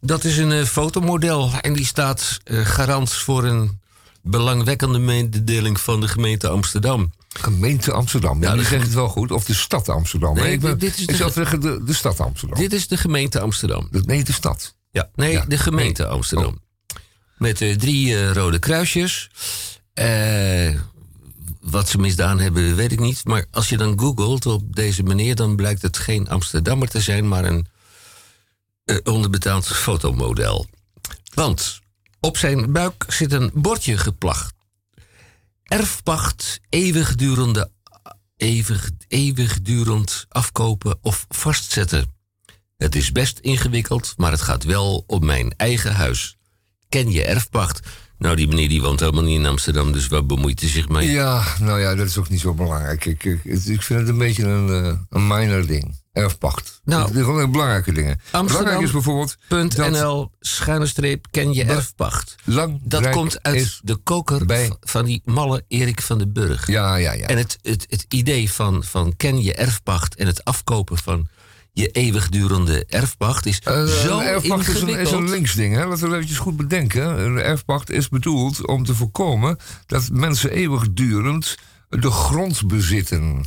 Dat is een fotomodel en die staat garant voor een belangwekkende mededeling van de gemeente Amsterdam. Gemeente Amsterdam. Ja, die zegt het wel goed. Of de stad Amsterdam. Nee, ik, ben, dit is ik de zeggen de, de stad Amsterdam. Dit is de gemeente Amsterdam. De- nee, de stad. Ja, nee, Ja, de gemeente nee. Amsterdam. Met eh, drie eh, rode kruisjes. Eh, wat ze misdaan hebben, weet ik niet. Maar als je dan googelt op deze meneer, dan blijkt het geen Amsterdammer te zijn, maar een onderbetaald fotomodel. Want op zijn buik zit een bordje geplacht. Erfpacht, eeuwigdurende, eeuwig, eeuwigdurend afkopen of vastzetten. Het is best ingewikkeld, maar het gaat wel om mijn eigen huis. Ken je erfpacht? Nou, die meneer die woont helemaal niet in Amsterdam, dus waar bemoeit hij zich mee? Ja, nou ja, dat is ook niet zo belangrijk. Ik, ik, vind het een beetje een, eh, een minor ding. Erfpacht. Nou. het zijn gewoon belangrijke dingen. Belangrijk is bijvoorbeeld dat NL, schuine streep, ken je erfpacht. lang Dat komt uit de koker bij- van die malle Erik van den Burg. Ja, ja, ja. En het, het, het idee van, van ken je erfpacht en het afkopen van je eeuwigdurende erfpacht is Eh, zo een erfpacht is een, is een linksding. Hè? Laten we eventjes goed bedenken. Een erfpacht is bedoeld om te voorkomen dat mensen eeuwigdurend de grond bezitten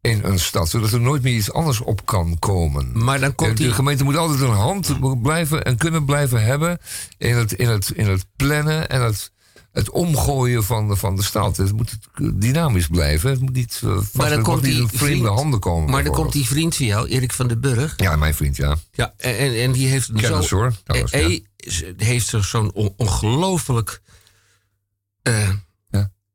in een stad. Zodat er nooit meer iets anders op kan komen. Maar dan komt de die... gemeente moet altijd een hand blijven en kunnen blijven hebben in het, in het, in het plannen en het, het omgooien van de, van de stad. Het moet dynamisch blijven. Het moet niet, uh, vast, dan komt die in vreemde vriend- handen komen. Maar dan komt die vriend van jou, Erik van den Burg. Ja, mijn vriend, ja. Ja, en, en, en die heeft Kennis zo, hoor. trouwens, eh, ja. eh, ze- heeft zo- zo'n on- ongelooflijk eh.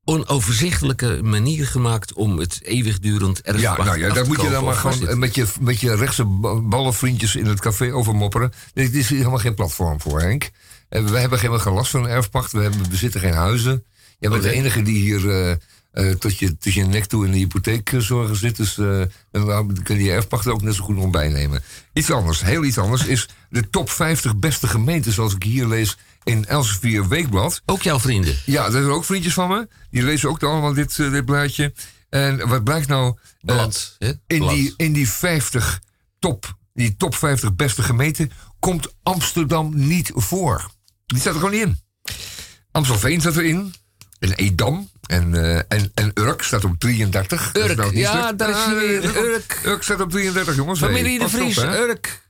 Onoverzichtelijke manier gemaakt om het eeuwigdurend erfpacht Ja, nou ja, daar moet je dan maar gewoon met je, met je rechtse ba- ballenvriendjes in het café over mopperen. Dit is hier helemaal geen platform voor, Henk. En we hebben geen geen last van een erfpacht. We hebben, bezitten geen huizen. Jij bent de enige die hier eh, eh, tot, je, tot je nek toe in de hypotheekzorgen zit. Dus eh, dan kun je je erfpacht ook net zo goed nog bijnemen. Iets anders, heel iets anders, is de top 50 beste gemeenten... zoals ik hier lees in Elsevier Weekblad. Ook jouw vrienden. Ja, er zijn ook vriendjes van me. Die lezen ook allemaal dit, eh, dit blaadje. En wat blijkt nou... eh, Blad. in Blad. die, in die 50 top, die top 50 beste gemeenten komt Amsterdam niet voor. Die staat er gewoon niet in. Amstelveen staat erin. En Edam. En, eh, en, en Urk staat op 33. Dat is Urk, nou ja, daar is dat- Urk. Urk staat op 33, jongens. Familie Hey, de op, Vries. Urk.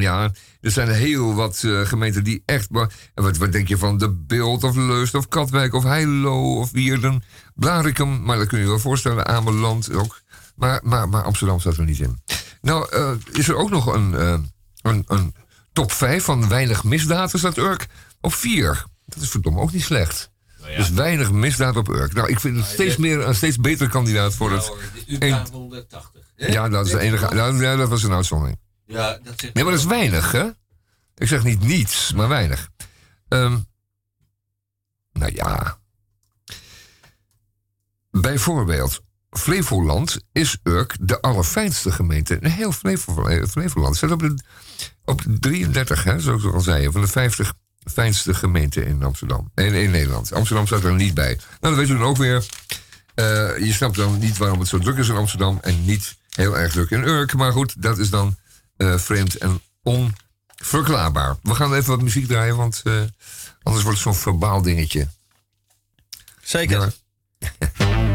Ja, er zijn heel wat eh, gemeenten die echt... wat, wat denk je van De Beeld of Leust of Katwijk of Heilo of Wierden? Blarikum, maar dat kun je je wel voorstellen. Ameland ook. Maar, maar, maar Amsterdam staat er niet in. Nou, eh, is er ook nog een, eh, een, een top 5 van weinig misdaad. staat Urk op 4. Dat is verdomme ook niet slecht. Dus weinig misdaad op Urk. Nou, ik vind het steeds meer een steeds betere kandidaat voor het... 180. Ja, dat is de enige. Nou, ja, dat was een uitzondering. Ja, dat zegt Nee, maar dat is weinig, hè? Ik zeg niet niets, maar weinig. Ehm, nou ja. Bijvoorbeeld, Flevoland is Urk de allerfijnste gemeente. in heel Flevo- Flevoland staat op de, op de 33, hè, zoals ik al zei, van de 50 fijnste gemeenten in Amsterdam. In, in Nederland. Amsterdam staat er niet bij. Nou, dat weten we dan ook weer. Eh, je snapt dan niet waarom het zo druk is in Amsterdam en niet heel erg druk in Urk. Maar goed, dat is dan eh, vreemd en onverklaarbaar. We gaan even wat muziek draaien, want eh, anders wordt het zo'n verbaal dingetje. Zeker. Ja.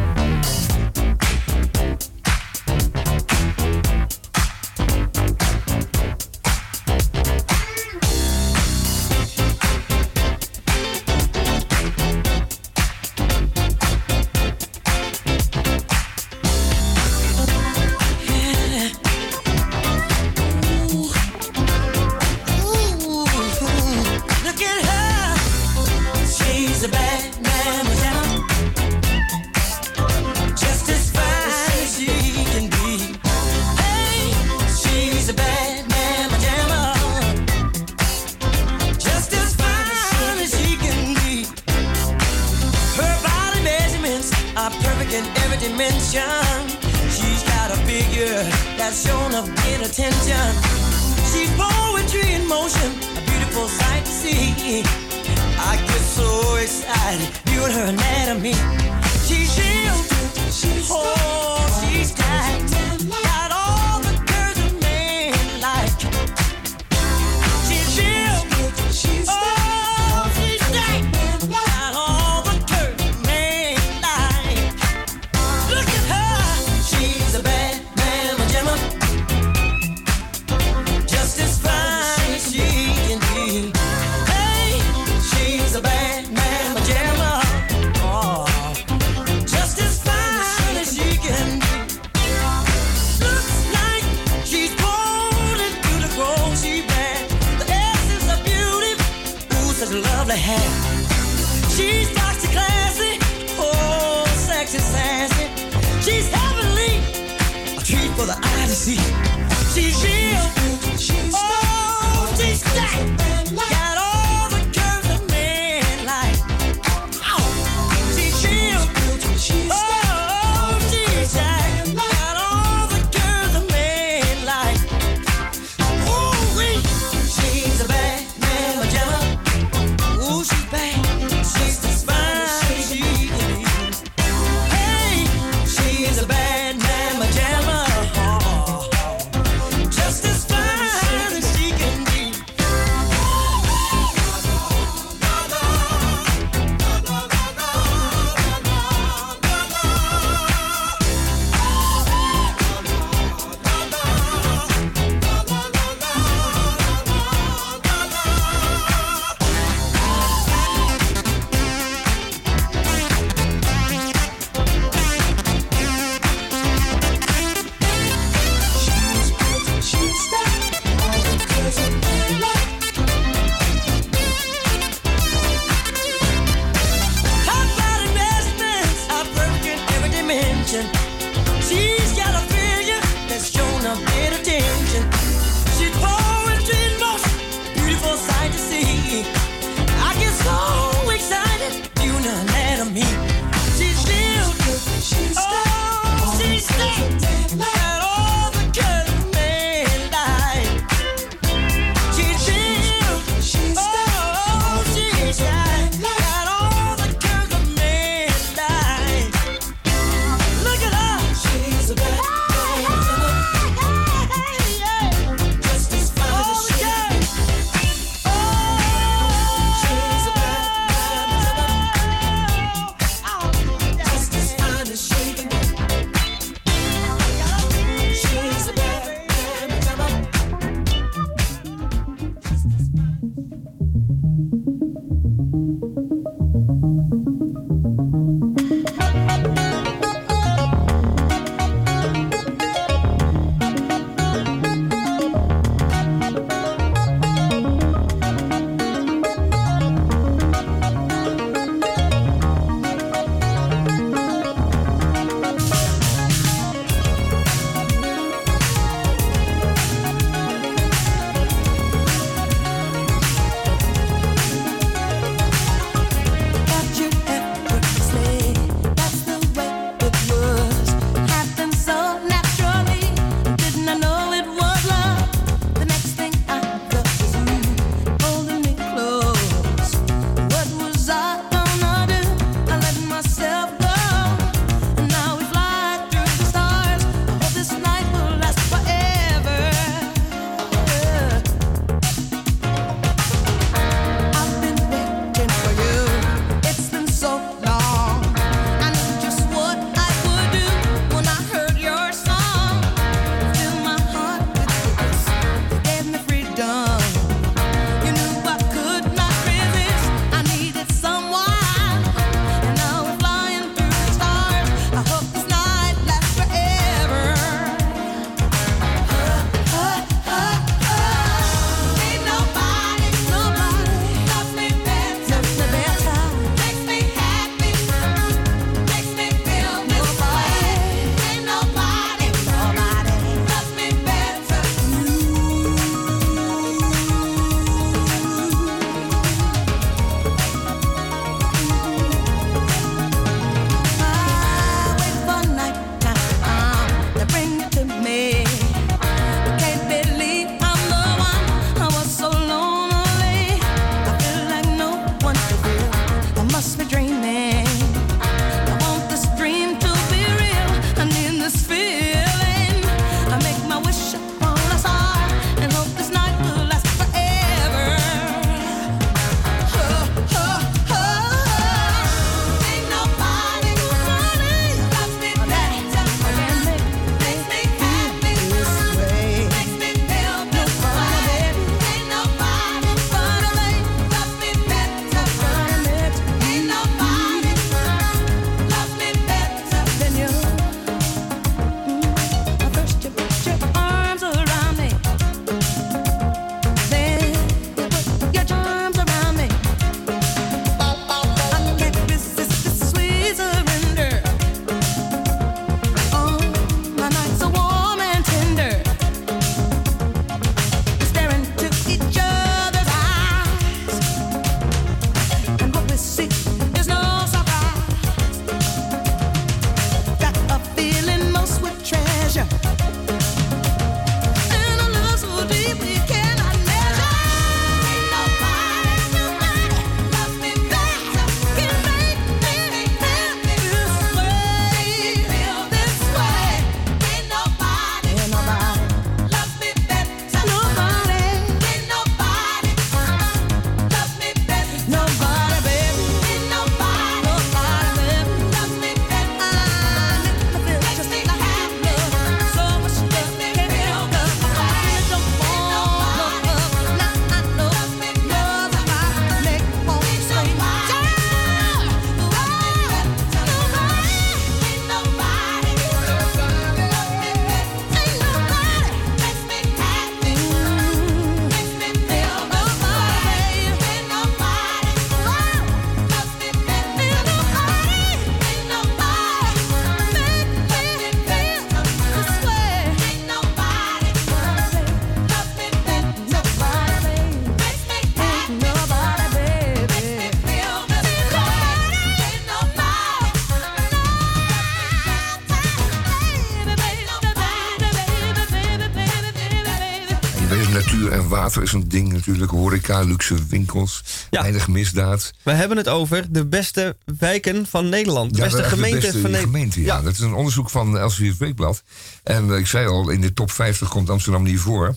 Water is een ding natuurlijk. Horeca, luxe winkels, Ja. weinig misdaad. We hebben het over de beste wijken van Nederland. De Ja, beste echt de gemeente beste van Nederland. gemeente, ja. Dat is een onderzoek van Elsevier Weekblad. En eh, ik zei al, in de top 50 komt Amsterdam niet voor.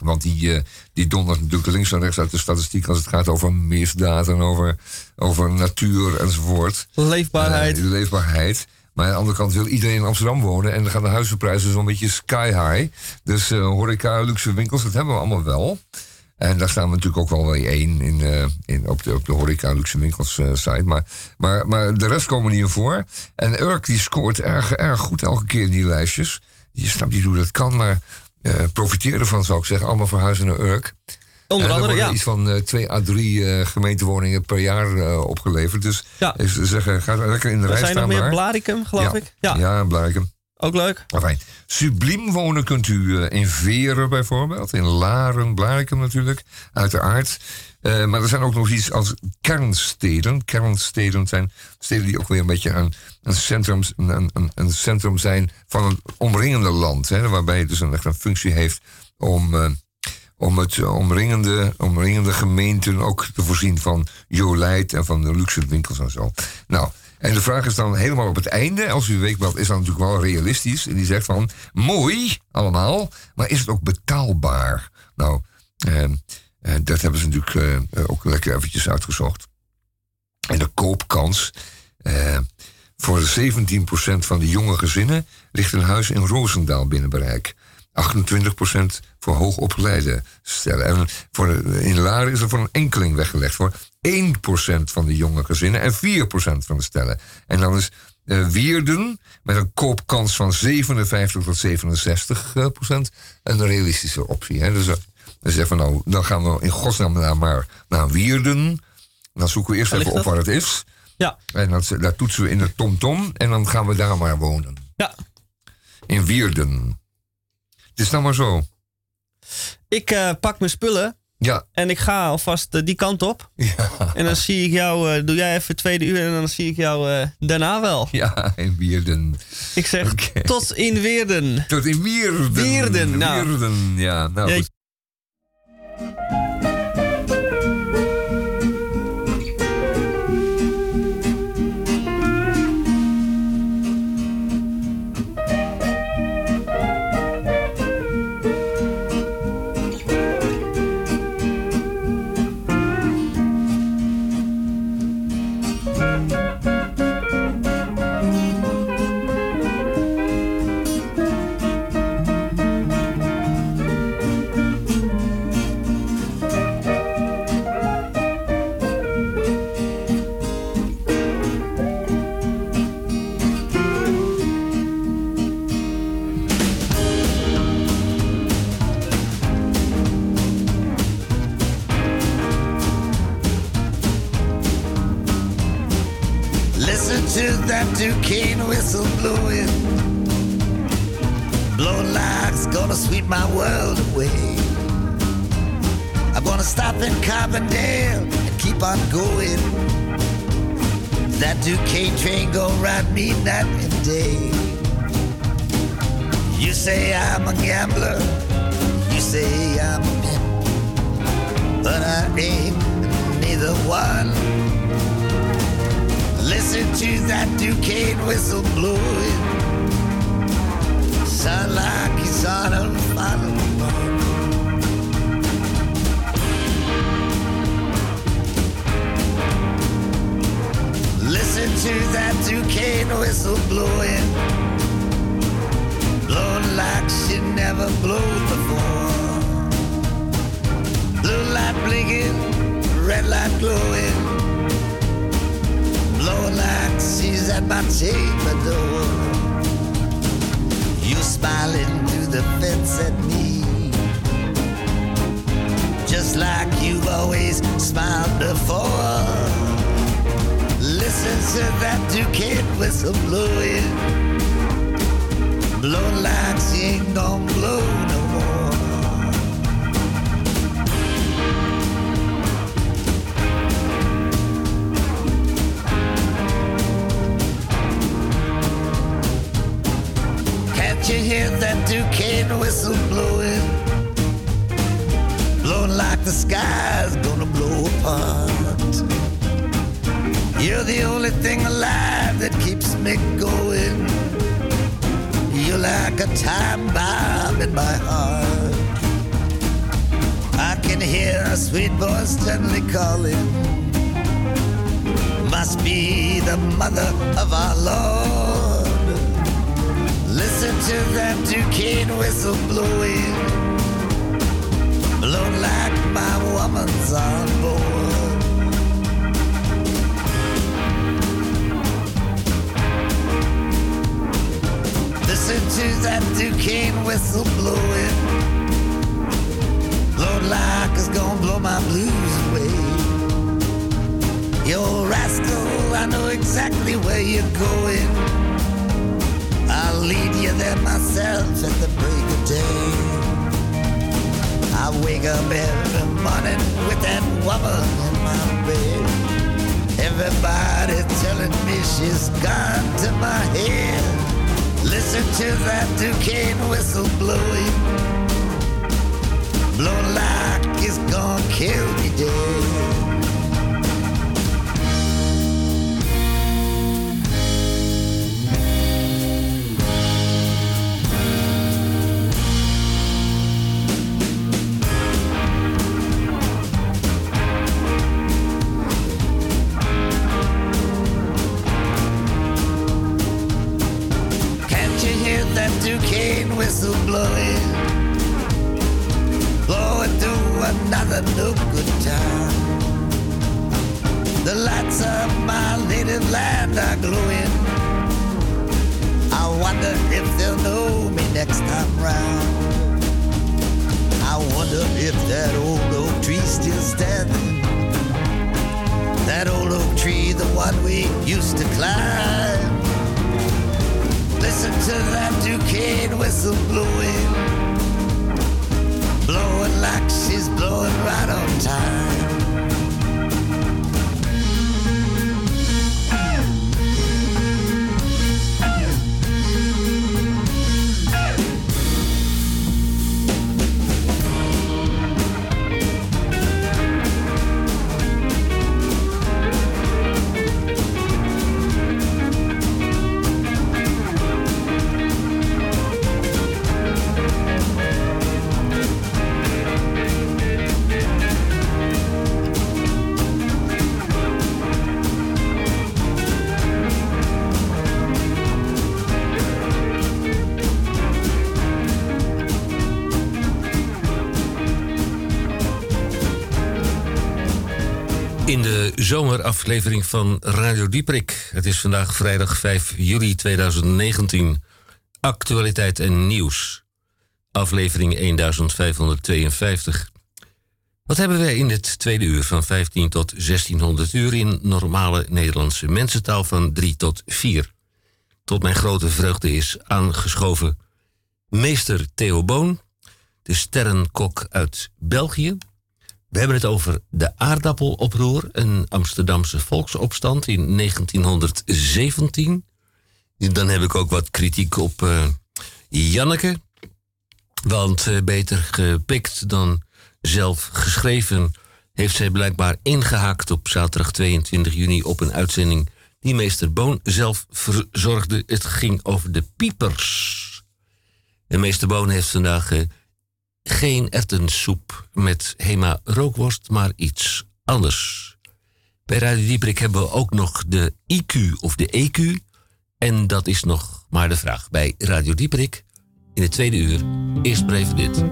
Want die, eh, die dondert natuurlijk links en rechts uit de statistiek... als het gaat over misdaad en over, over natuur enzovoort. Leefbaarheid. Eh, leefbaarheid. Maar aan de andere kant wil iedereen in Amsterdam wonen. En dan gaan de huizenprijzen zo'n beetje sky high. Dus eh, horeca, luxe winkels, dat hebben we allemaal wel. En daar staan we natuurlijk ook wel weer één in, eh, in, op, de, op de horeca, luxe winkels eh, site. Maar, maar, maar de rest komen in voor. En Urk die scoort erg, erg goed elke keer in die lijstjes. Je snapt niet hoe dat kan, maar eh profiteer ervan zou ik zeggen. Allemaal verhuizen naar Urk. Onder er andere, ja. iets van eh, twee à drie eh, gemeentewoningen per jaar eh, opgeleverd. Dus Ja. zeggen, ga lekker in de Er rij zijn nog staan meer daar. Blaricum, geloof ik. Ja, Ja, Blarikum. ook leuk. Enfin, subliem wonen kunt u in Veren bijvoorbeeld. In Laren, Blarikum natuurlijk, uiteraard. Eh, maar er zijn ook nog iets als kernsteden. Kernsteden zijn steden die ook weer een beetje een, een, centrum, een, een, een centrum zijn van het omringende land. Hè, waarbij het dus een, een functie heeft om, om het omringende, omringende gemeenten ook te voorzien van Jolijt en van de luxe winkels en zo. Nou, en de vraag is dan helemaal op het einde, als uw weekblad is dan natuurlijk wel realistisch. En die zegt van, mooi allemaal, maar is het ook betaalbaar? Nou, eh, eh, dat hebben ze natuurlijk eh, ook lekker eventjes uitgezocht. En de koopkans, eh, voor 17% van de jonge gezinnen ligt een huis in Roosendaal binnen bereik. 28% voor hoogopgeleide stellen. En voor in Laren is er voor een enkeling weggelegd voor 1% van de jonge gezinnen en 4% van de stellen. En dan is eh, Wierden met een koopkans van 57 tot 67 eh, procent een realistische optie. Hè? Dus eh, dan zeggen we nou, dan gaan we in godsnaam naar, maar naar Wierden. Dan zoeken we eerst even op waar het is. Ja, En dat, daar toetsen we in de TomTom en dan gaan we daar maar wonen. ja. In Wierden. Is nou maar zo. Ik eh, pak mijn spullen Ja, en ik ga alvast eh, die kant op. ja, En dan zie ik jou, eh, doe jij even tweede uur en dan zie ik jou daarna wel. ja, in Wierden. Ik zeg tot in Weerden. Tot in Wierden. Wierden, nou. Ja. Nou, Jeetje. Up every morning with that woman in my bed. Everybody telling me she's gone to my head. Listen to that Duquesne whistle blowing. Blow like it's gonna kill me dead. Zomeraflevering van Radio Dieprik. Het is vandaag vrijdag 5 juli 2019. Actualiteit en nieuws. Aflevering 1552. Wat hebben wij in het tweede uur van 15 tot 1600 uur in normale Nederlandse mensentaal van 3 tot 4? Tot mijn grote vreugde is aangeschoven meester Theo Boon, de sterrenkok uit België. We hebben het over de aardappeloproer, een Amsterdamse volksopstand in 1917. Dan heb ik ook wat kritiek op eh, Janneke. Want eh, beter gepikt dan zelf geschreven heeft zij blijkbaar ingehaakt op zaterdag 22 juni op een uitzending die meester Boon zelf verzorgde. Het ging over de piepers. En meester Boon heeft vandaag eh, geen ertensoep met Hema rookworst, maar iets anders. Bij Radio Dieprik hebben we ook nog de IQ of de EQ. En dat is nog maar de vraag bij Radio Dieprik. In het tweede uur, eerst maar dit.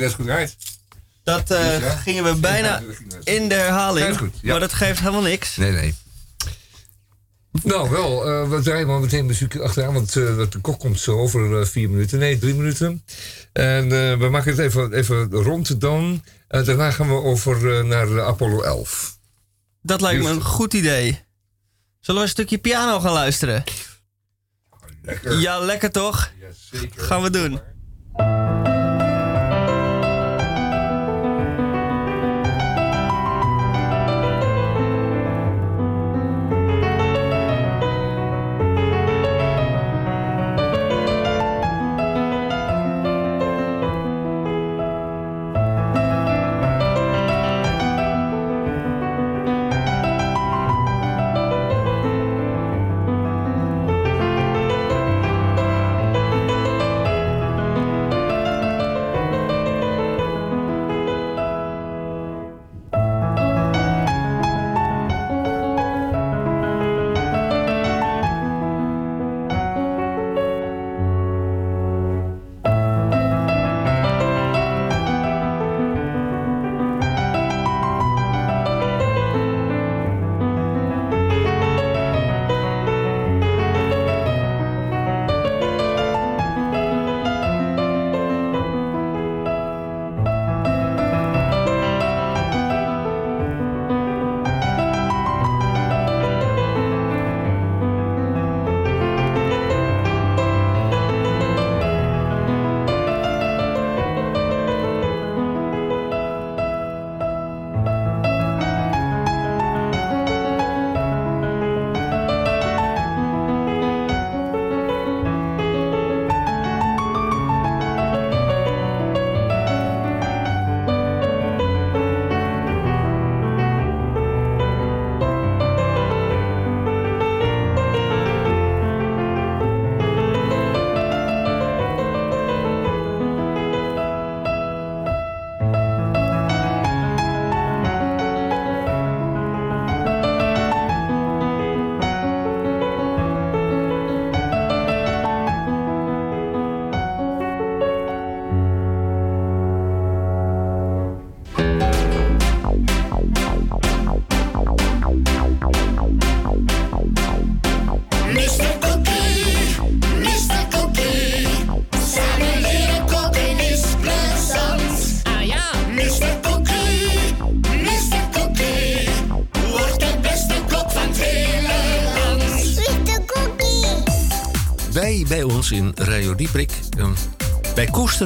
Net goed uit. dat eh, Dus ja? gingen we bijna Ja, in de herhaling. Ja, goed, ja. Maar dat geeft helemaal niks. Nee, nee. Nou, wel, eh, we draaien maar meteen muziek achteraan, want eh, de kok komt zo over vier minuten. Nee, drie minuten. En we maken het even, even rond dan. Daarna gaan we over naar Apollo 11. Dat lijkt me een goed idee. Zullen we een stukje piano gaan luisteren? Lekker. Ja, lekker toch? zeker. Gaan we doen.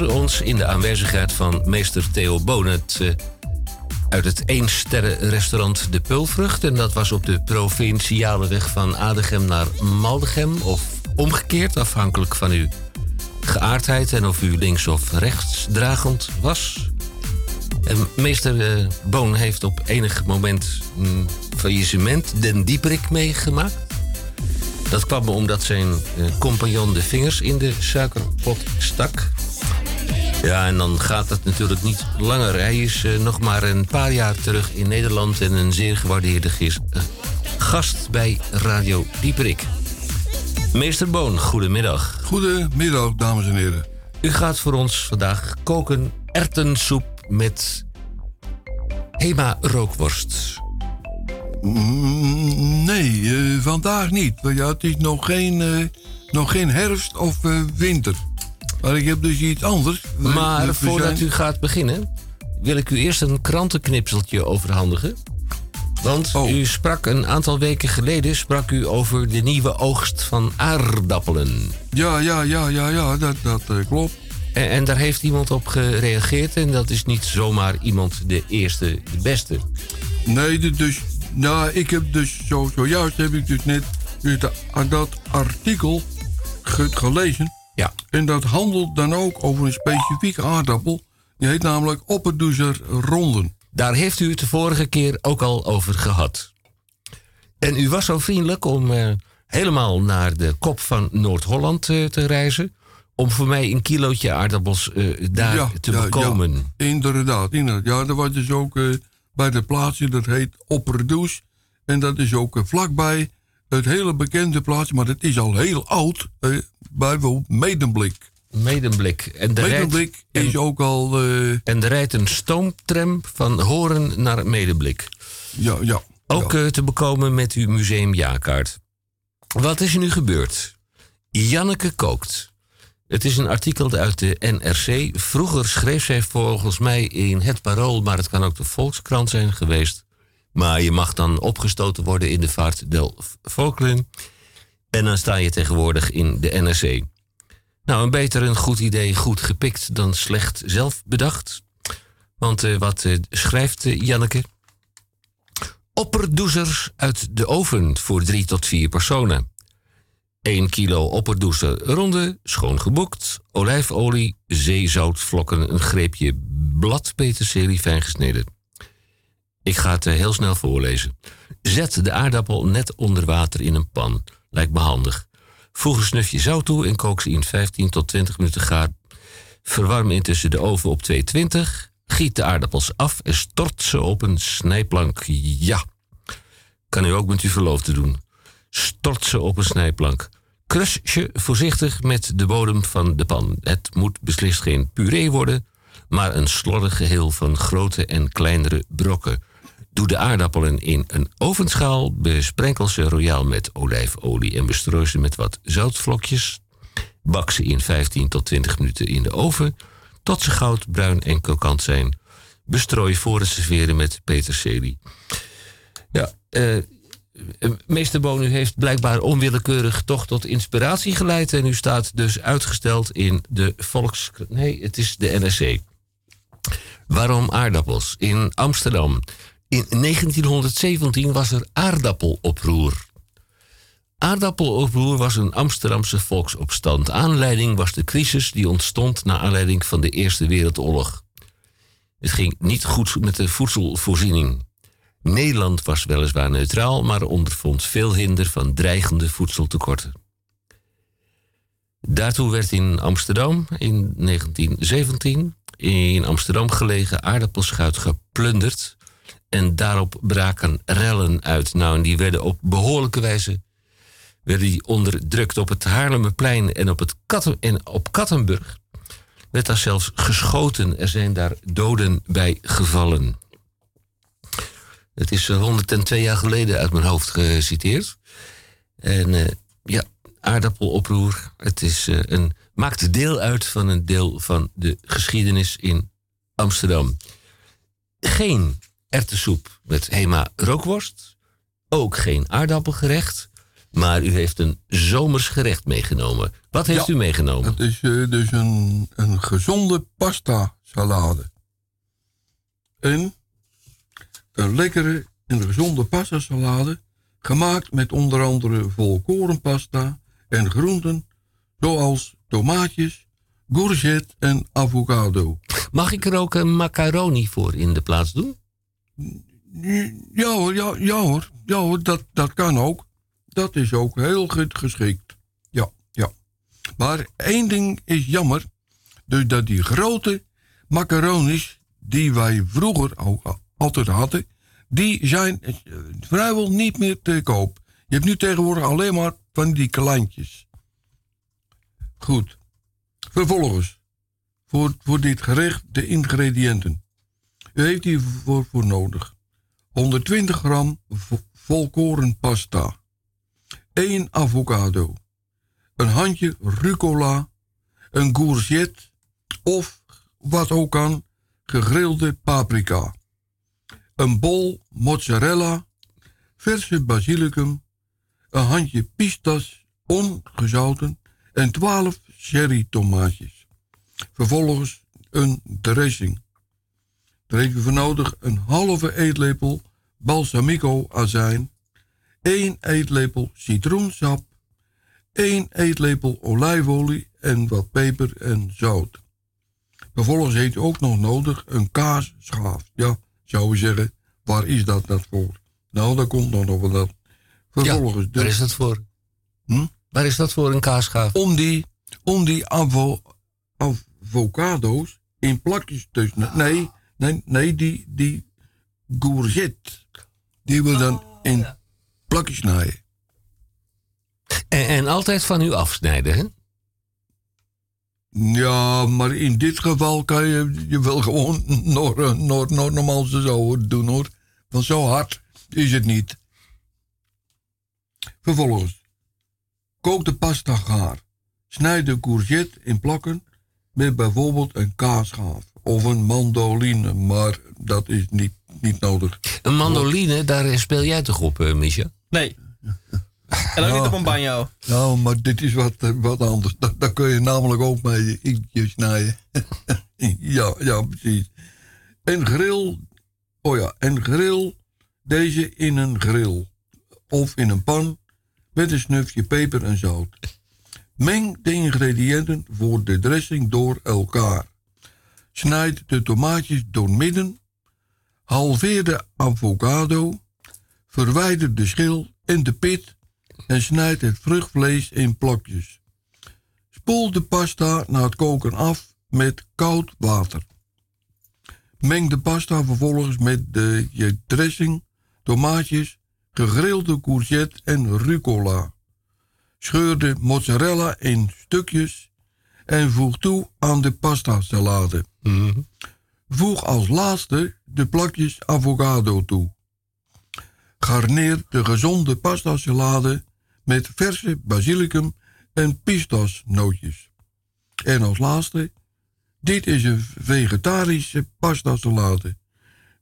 Ons in de aanwezigheid van meester Theo Bonet. eh, uit het eensterrenrestaurant De Pulvrucht. En dat was op de provinciale weg van Adegem naar Maldegem. Of omgekeerd, afhankelijk van uw geaardheid en of u links of rechts dragend was. En meester eh, Boon heeft op enig moment een faillissement den dieperik meegemaakt. Dat kwam omdat zijn eh, compagnon de vingers in de suikerpot stak. Ja, en dan gaat het natuurlijk niet langer. Hij is eh, nog maar een paar jaar terug in Nederland en een zeer gewaardeerde eh, gast bij Radio Dieperik. Meester Boon, goedemiddag. Goedemiddag, dames en heren. U gaat voor ons vandaag koken ertensoep met Hema rookworst. Mm, nee, eh, vandaag niet. Ja, het is nog geen, nog geen herfst of winter. Maar ik heb dus iets anders. Maar voordat zijn- u gaat beginnen, wil ik u eerst een krantenknipseltje overhandigen. Want Oh. u sprak een aantal weken geleden sprak u over de nieuwe oogst van aardappelen. Ja, ja, ja, ja, ja, dat, dat eh, klopt. En, en daar heeft iemand op gereageerd en dat is niet zomaar iemand de eerste, de beste. Nee, dus, nou, ik heb dus zo, zojuist heb ik dus net dat artikel ge- gelezen. Ja. En dat handelt dan ook over een specifieke aardappel. Die heet namelijk opperdoezer ronden. Daar heeft u het de vorige keer ook al over gehad. En u was zo vriendelijk om eh, helemaal naar de kop van Noord-Holland eh, te reizen. Om voor mij een kilootje aardappels eh, daar Ja, te ja, bekomen. Ja, inderdaad, inderdaad. Ja, dat was dus ook bij de plaatsje, dat heet Opperdoes. En dat is ook vlakbij het hele bekende plaatsje, maar dat is al heel oud. eh, bij bijvoorbeeld Medemblik. Medemblik. En rijdt, Medemblik is ook al... eh, en er rijdt een stoomtram van Horen naar Medemblik. ja, ja. Ook ja. eh, te bekomen met uw museumjaarkaart. Wat is er nu gebeurd? Janneke kookt. Het is een artikel uit de NRC. Vroeger schreef zij volgens mij in Het Parool, maar het kan ook de Volkskrant zijn geweest. Maar je mag dan opgestoten worden in de vaart del Volkeren. En dan sta je tegenwoordig in de NRC. Nou, een beter een goed idee goed gepikt dan slecht zelf bedacht. Want eh, wat eh, schrijft eh, Janneke? Opperdoezers uit de oven voor drie tot vier personen. 1 kilo opperdoezer ronde, schoon geboekt, olijfolie, zeezoutvlokken, een greepje bladpeterselie fijn gesneden. Ik ga het eh, heel snel voorlezen. Zet de aardappel net onder water in een pan. Lijkt me handig. Voeg een snufje zout toe en kook ze in 15 tot 20 minuten gaar. Verwarm intussen de oven op 220. Giet de aardappels af en stort ze op een snijplank. Ja, kan u ook met uw verloofde doen. Stort ze op een snijplank. Crush je voorzichtig met de bodem van de pan. Het moet beslist geen puree worden, maar een slordig geheel van grote en kleinere brokken. Doe de aardappelen in een ovenschaal, besprenkel ze royaal met olijfolie en bestrooi ze met wat zoutvlokjes. Bak ze in 15 tot 20 minuten in de oven, tot ze goud, bruin en krokant zijn. Bestrooi voor het serveren met peterselie. Ja, eh, eh, meester Boon, u heeft blijkbaar onwillekeurig toch tot inspiratie geleid. En u staat dus uitgesteld in de Volks... Nee, het is de NRC. Waarom aardappels? In Amsterdam. In 1917 was er aardappeloproer. Aardappeloproer was een Amsterdamse volksopstand. Aanleiding was de crisis die ontstond na aanleiding van de Eerste Wereldoorlog. Het ging niet goed met de voedselvoorziening. Nederland was weliswaar neutraal, maar ondervond veel hinder van dreigende voedseltekorten. Daartoe werd in Amsterdam in 1917 in Amsterdam gelegen aardappelschuit geplunderd. En daarop braken rellen uit. Nou, en die werden op behoorlijke wijze werden die onderdrukt op het Haarlemmerplein en op, het Katten, en op Kattenburg. Werd daar zelfs geschoten. Er zijn daar doden bij gevallen. Het is eh, 102 jaar geleden uit mijn hoofd geciteerd. En eh, ja, aardappeloproer. Het is, eh, een, maakt deel uit van een deel van de geschiedenis in Amsterdam. Geen erwtensoep met Hema rookworst. Ook geen aardappelgerecht. Maar u heeft een zomers gerecht meegenomen. Wat heeft Ja. u meegenomen? Het is eh, dus een, een gezonde pasta salade. En een lekkere en gezonde pasta salade. Gemaakt met onder andere volkorenpasta en groenten. Zoals tomaatjes, courgette en avocado. Mag ik er ook een macaroni voor in de plaats doen? Ja hoor, ja, ja hoor, ja hoor dat, dat kan ook. Dat is ook heel goed geschikt. Ja, ja. Maar één ding is jammer. Dus dat die grote macaronis die wij vroeger al, altijd hadden, die zijn eh, vrijwel niet meer te koop. Je hebt nu tegenwoordig alleen maar van die kleintjes. Goed. Vervolgens, voor, voor dit gerecht de ingrediënten. U heeft hiervoor voor nodig. 120 gram vo- volkoren pasta, 1 avocado, een handje rucola, een courgette. Of wat ook kan, gegrilde paprika, een bol mozzarella, verse basilicum, een handje pistas ongezouten. En 12 cherry tomaatjes. Vervolgens een dressing. Daar heb je voor nodig een halve eetlepel balsamico azijn, 1 eetlepel citroensap, 1 eetlepel olijfolie en wat peper en zout. Vervolgens heeft u ook nog nodig een kaasschaaf. Ja, zou je zeggen, waar is dat dat voor? Nou, daar komt nog wel dat. Vervolgens Waar is dat voor? Hm? Waar is dat voor, een kaasschaaf? om die, om die avo, avocado's in plakjes te snijden. Nee, nee, nee, die, die courgette. Die we dan in plakjes snijden. En, en altijd van u afsnijden, hè? Ja, maar in dit geval kan je je wel gewoon nog, nog, nog normaal zo doen hoor. Want zo hard is het niet. Vervolgens, kook de pasta gaar. Snijd de courgette in plakken met bijvoorbeeld een kaasschaaf of een mandoline, maar dat is niet, niet nodig. Een mandoline, daar speel jij toch op, Misha? Nee. En ook niet op een banjo. Nou, maar dit is wat, eh, wat anders. Daar, daar kun je namelijk ook mee inkjes snijden. ja, ja, precies. En grill, oh ja, en grill deze in een grill. Of in een pan met een snufje peper en zout. Meng de ingrediënten voor de dressing door elkaar. Snijd de tomaatjes doormidden. Halveer de avocado. Verwijder de schil en de pit en snijd het vruchtvlees in plakjes. Spoel de pasta na het koken af met koud water. Meng de pasta vervolgens met de je dressing, tomaatjes, gegrilde courgette en rucola. Scheur de mozzarella in stukjes en voeg toe aan de pasta salade. Voeg als laatste de plakjes avocado toe. Garneer de gezonde pasta salade met verse basilicum en pistasnootjes. En als laatste, dit is een vegetarische pasta salade.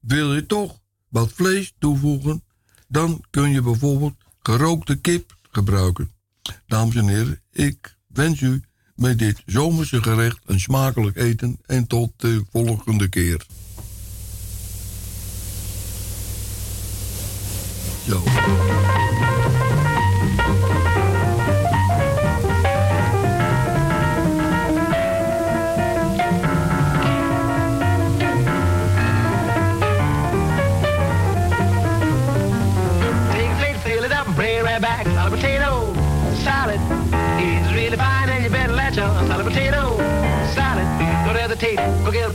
Wil je toch wat vlees toevoegen, dan kun je bijvoorbeeld gerookte kip gebruiken. Dames en heren, ik wens u met dit zomerse gerecht een smakelijk eten en tot de volgende keer. Zo.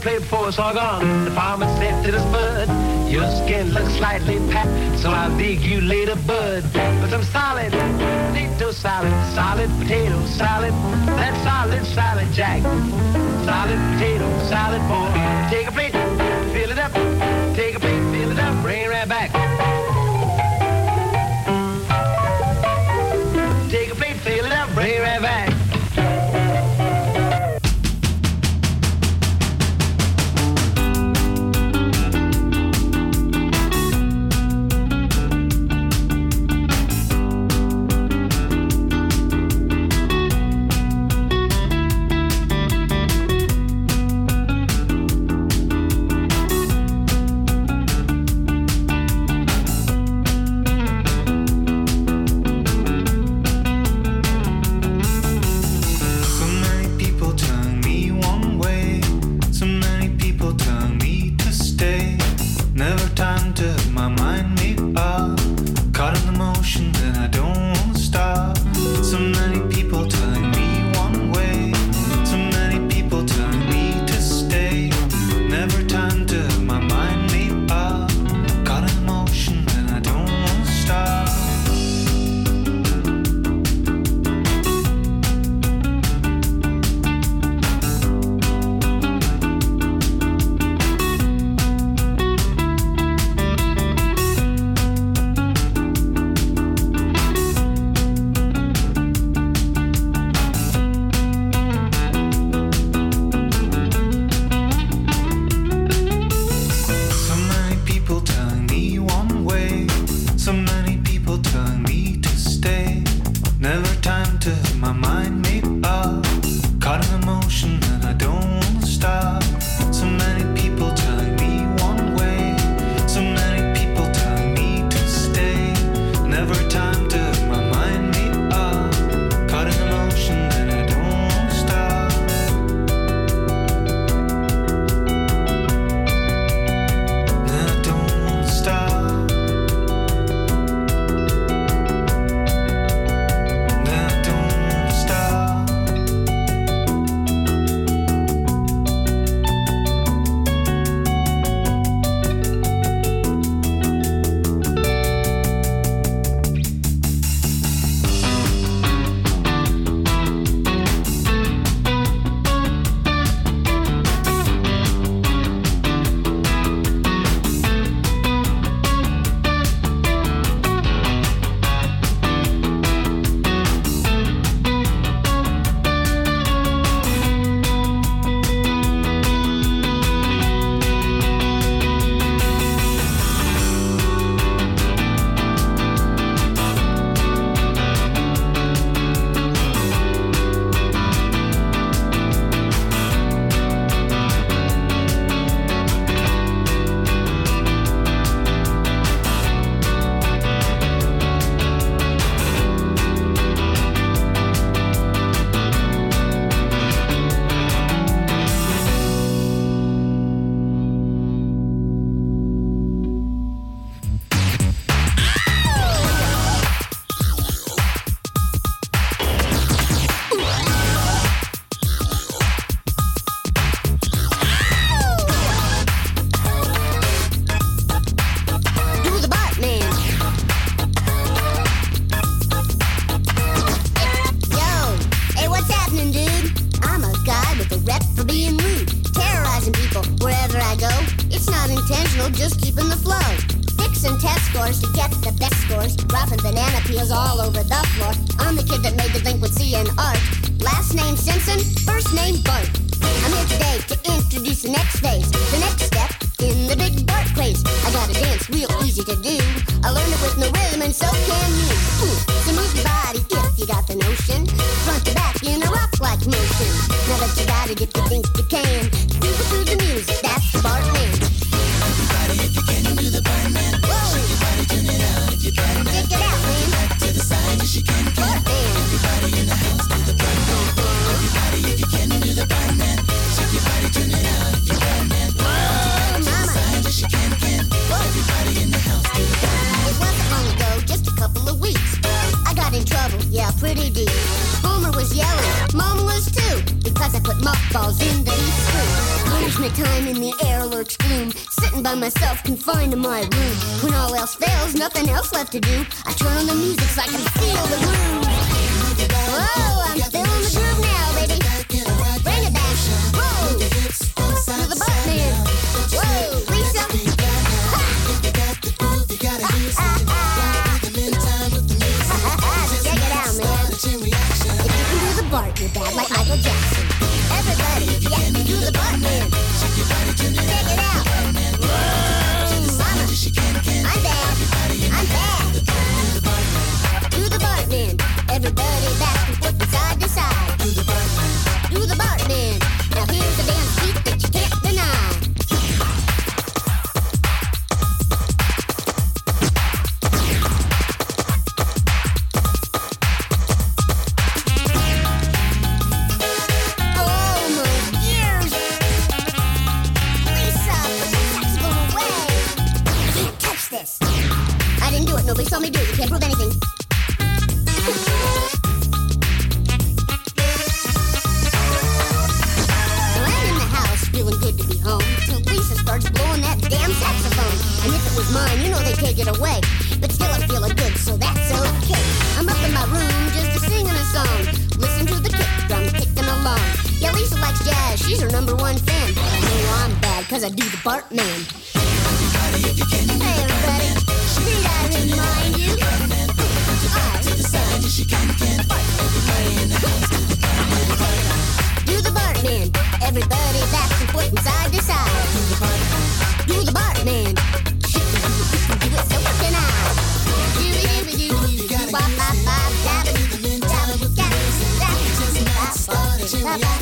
It's all gone. The farmer said to the spud, your skin looks slightly packed, so I'll dig you later, bud. But some solid potato salad, solid potato salad, that solid salad jack. Solid potato salad, boy. Take a plate,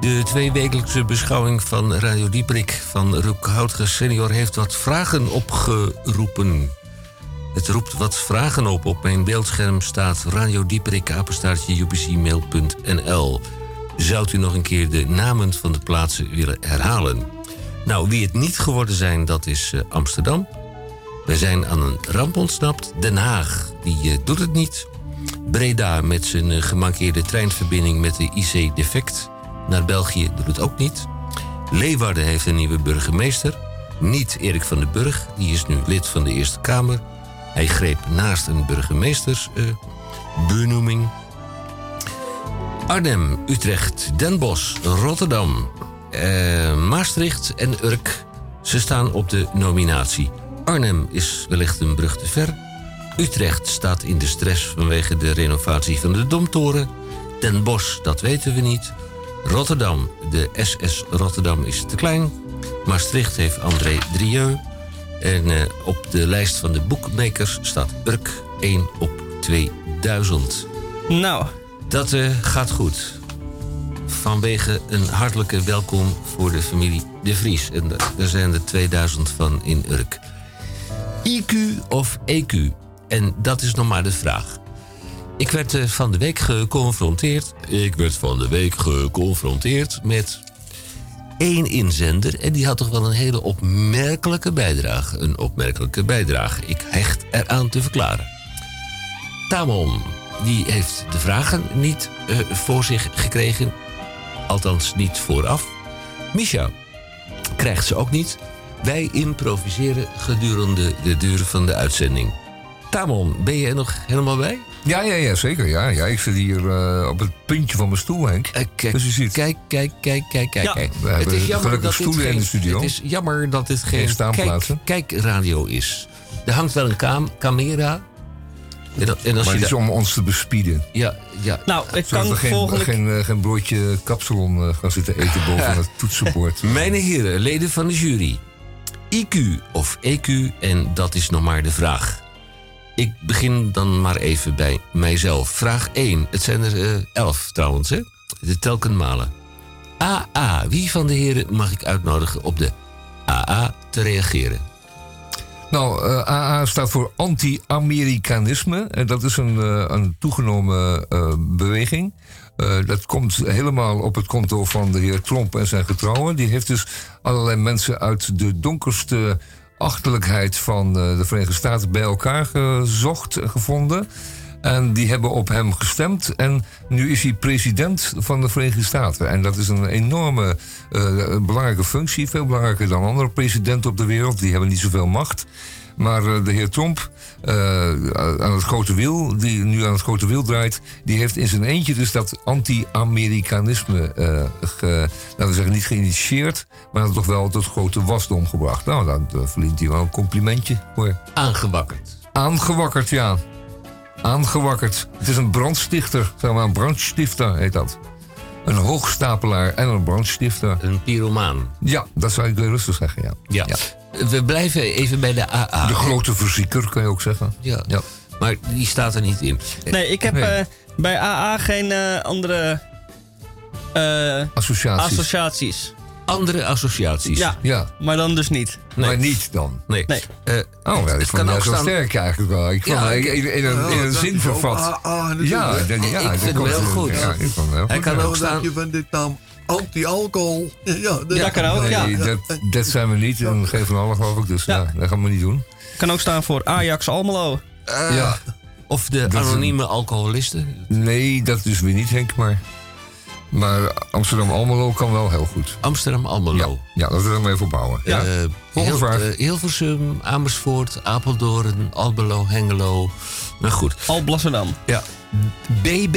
De tweewekelijkse beschouwing van Radio Dieprik van Roek senior heeft wat vragen opgeroepen. Het roept wat vragen op. Op mijn beeldscherm staat Radio Dieprik, upcmail.nl. Zou u nog een keer de namen van de plaatsen willen herhalen? Nou, wie het niet geworden zijn, dat is eh, Amsterdam. We zijn aan een ramp ontsnapt. Den Haag, die eh, doet het niet. Breda met zijn uh, gemankeerde treinverbinding met de IC defect naar België doet het ook niet. Leeuwarden heeft een nieuwe burgemeester. Niet Erik van den Burg, die is nu lid van de Eerste Kamer. Hij greep naast een burgemeestersbenoeming. Eh, Arnhem, Utrecht, Den Bosch, Rotterdam, eh, Maastricht en Urk. Ze staan op de nominatie. Arnhem is wellicht een brug te ver. Utrecht staat in de stress vanwege de renovatie van de Domtoren. Den Bosch, dat weten we niet. Rotterdam, de SS Rotterdam is te klein. Maastricht heeft André Drieu. En eh, op de lijst van de boekmakers staat Urk 1 op 2000. Nou. Dat eh, gaat goed. Vanwege een hartelijke welkom voor de familie De Vries. En er zijn er 2000 van in Urk. IQ of EQ? En dat is nog maar de vraag. Ik werd eh, van de week geconfronteerd. Ik werd van de week geconfronteerd met één inzender. En die had toch wel een hele opmerkelijke bijdrage. Een opmerkelijke bijdrage. Ik hecht eraan te verklaren. Tamon, die heeft de vragen niet eh, voor zich gekregen. Althans, niet vooraf. Misha krijgt ze ook niet. Wij improviseren gedurende de duur van de uitzending. Tamon, ben je er nog helemaal bij? Ja, ja, ja, zeker. Ja, ja, ik zit hier eh, op het puntje van mijn stoel, Henk. Eh, kijk, Dus je ziet, kijk, kijk, kijk, kijk, kijk. Ja. kijk. We hebben gelukkig dit stoelen in geen- de studio. Het is jammer dat dit geen, staanplaatsen. kijk, kijkradio is. Er hangt wel een cam camera. En, dan- en als maar je is om ons te bespieden. ja, ja. Nou, ik Zodat kan we geen, volgende geen, eh, geen broodje kapsalon gaan zitten eten boven het toetsenbord. Mijn heren, leden van de jury. IQ of EQ, en dat is nog maar de vraag. Ik begin dan maar even bij mijzelf. Vraag 1. Het zijn er eh, elf trouwens, hè? De telken malen. AA. Wie van de heren mag ik uitnodigen op de AA te reageren? Nou, eh, AA staat voor anti-Amerikanisme. En dat is een, eh, een toegenomen eh, beweging. Eh, dat komt helemaal op het konto van de heer Trump en zijn getrouwen. Die heeft dus allerlei mensen uit de donkerste achterlijkheid van eh, de Verenigde Staten bij elkaar gezocht en gevonden. En die hebben op hem gestemd. En nu is hij president van de Verenigde Staten. En dat is een enorme eh, belangrijke functie. Veel belangrijker dan andere presidenten op de wereld. Die hebben niet zoveel macht. Maar eh, de heer Trump, eh, aan het grote wiel, die nu aan het grote wiel draait, die heeft in zijn eentje dus dat anti-Amerikanisme, eh, laten we zeggen, niet geïnitieerd, maar toch wel tot grote wasdom gebracht. Nou, dan verdient hij wel een complimentje voor. Aangewakkerd. Aangewakkerd, ja. Aangewakkerd. Het is een brandstichter, zeg maar, een brandstifter heet dat. Een hoogstapelaar en een brandstifter. Een pyromaan. Ja, dat zou ik rustig zeggen, ja. Ja. We blijven even bij de AA. De grote verzieker, kan je ook zeggen. Ja. Ja. Maar die staat er niet in. Nee, ik heb Nee. eh, bij AA geen eh, andere eh, Associaties. associaties. Andere associaties. Ja, Ja, maar dan dus niet. maar niet dan. Nee. Nee. Eh, Oh, ja, ik het vond kan het ook zo sterk eigenlijk wel. Ik vond Ja, het ik- in, in een, in een zin vervat. Ah, Ja, dat- ja, Ik dat vind hem heel goed. Ja, ik Hij goed, kan ja. ook staan. je van dit naam anti-alcohol? Ja, dat, Dat kan ook, ja. Nee, dat, dat zijn we niet. En geen van allen geloof ik. Dus ja. Ja. dat gaan we niet doen. Kan ook staan voor Ajax Almelo. ja. Of de anonieme alcoholisten. Nee, dat dus weer niet, Henk. Maar, maar Amsterdam-Almelo kan wel heel goed. Amsterdam Ja, Almelo. ja laten we er maar even op bouwen. Ja. Ja. Volgende Heel, vraag. eh, Hilversum, Amersfoort, Apeldoorn, Almelo, Hengelo. Nou goed. Alblasserdam. Ja. BB.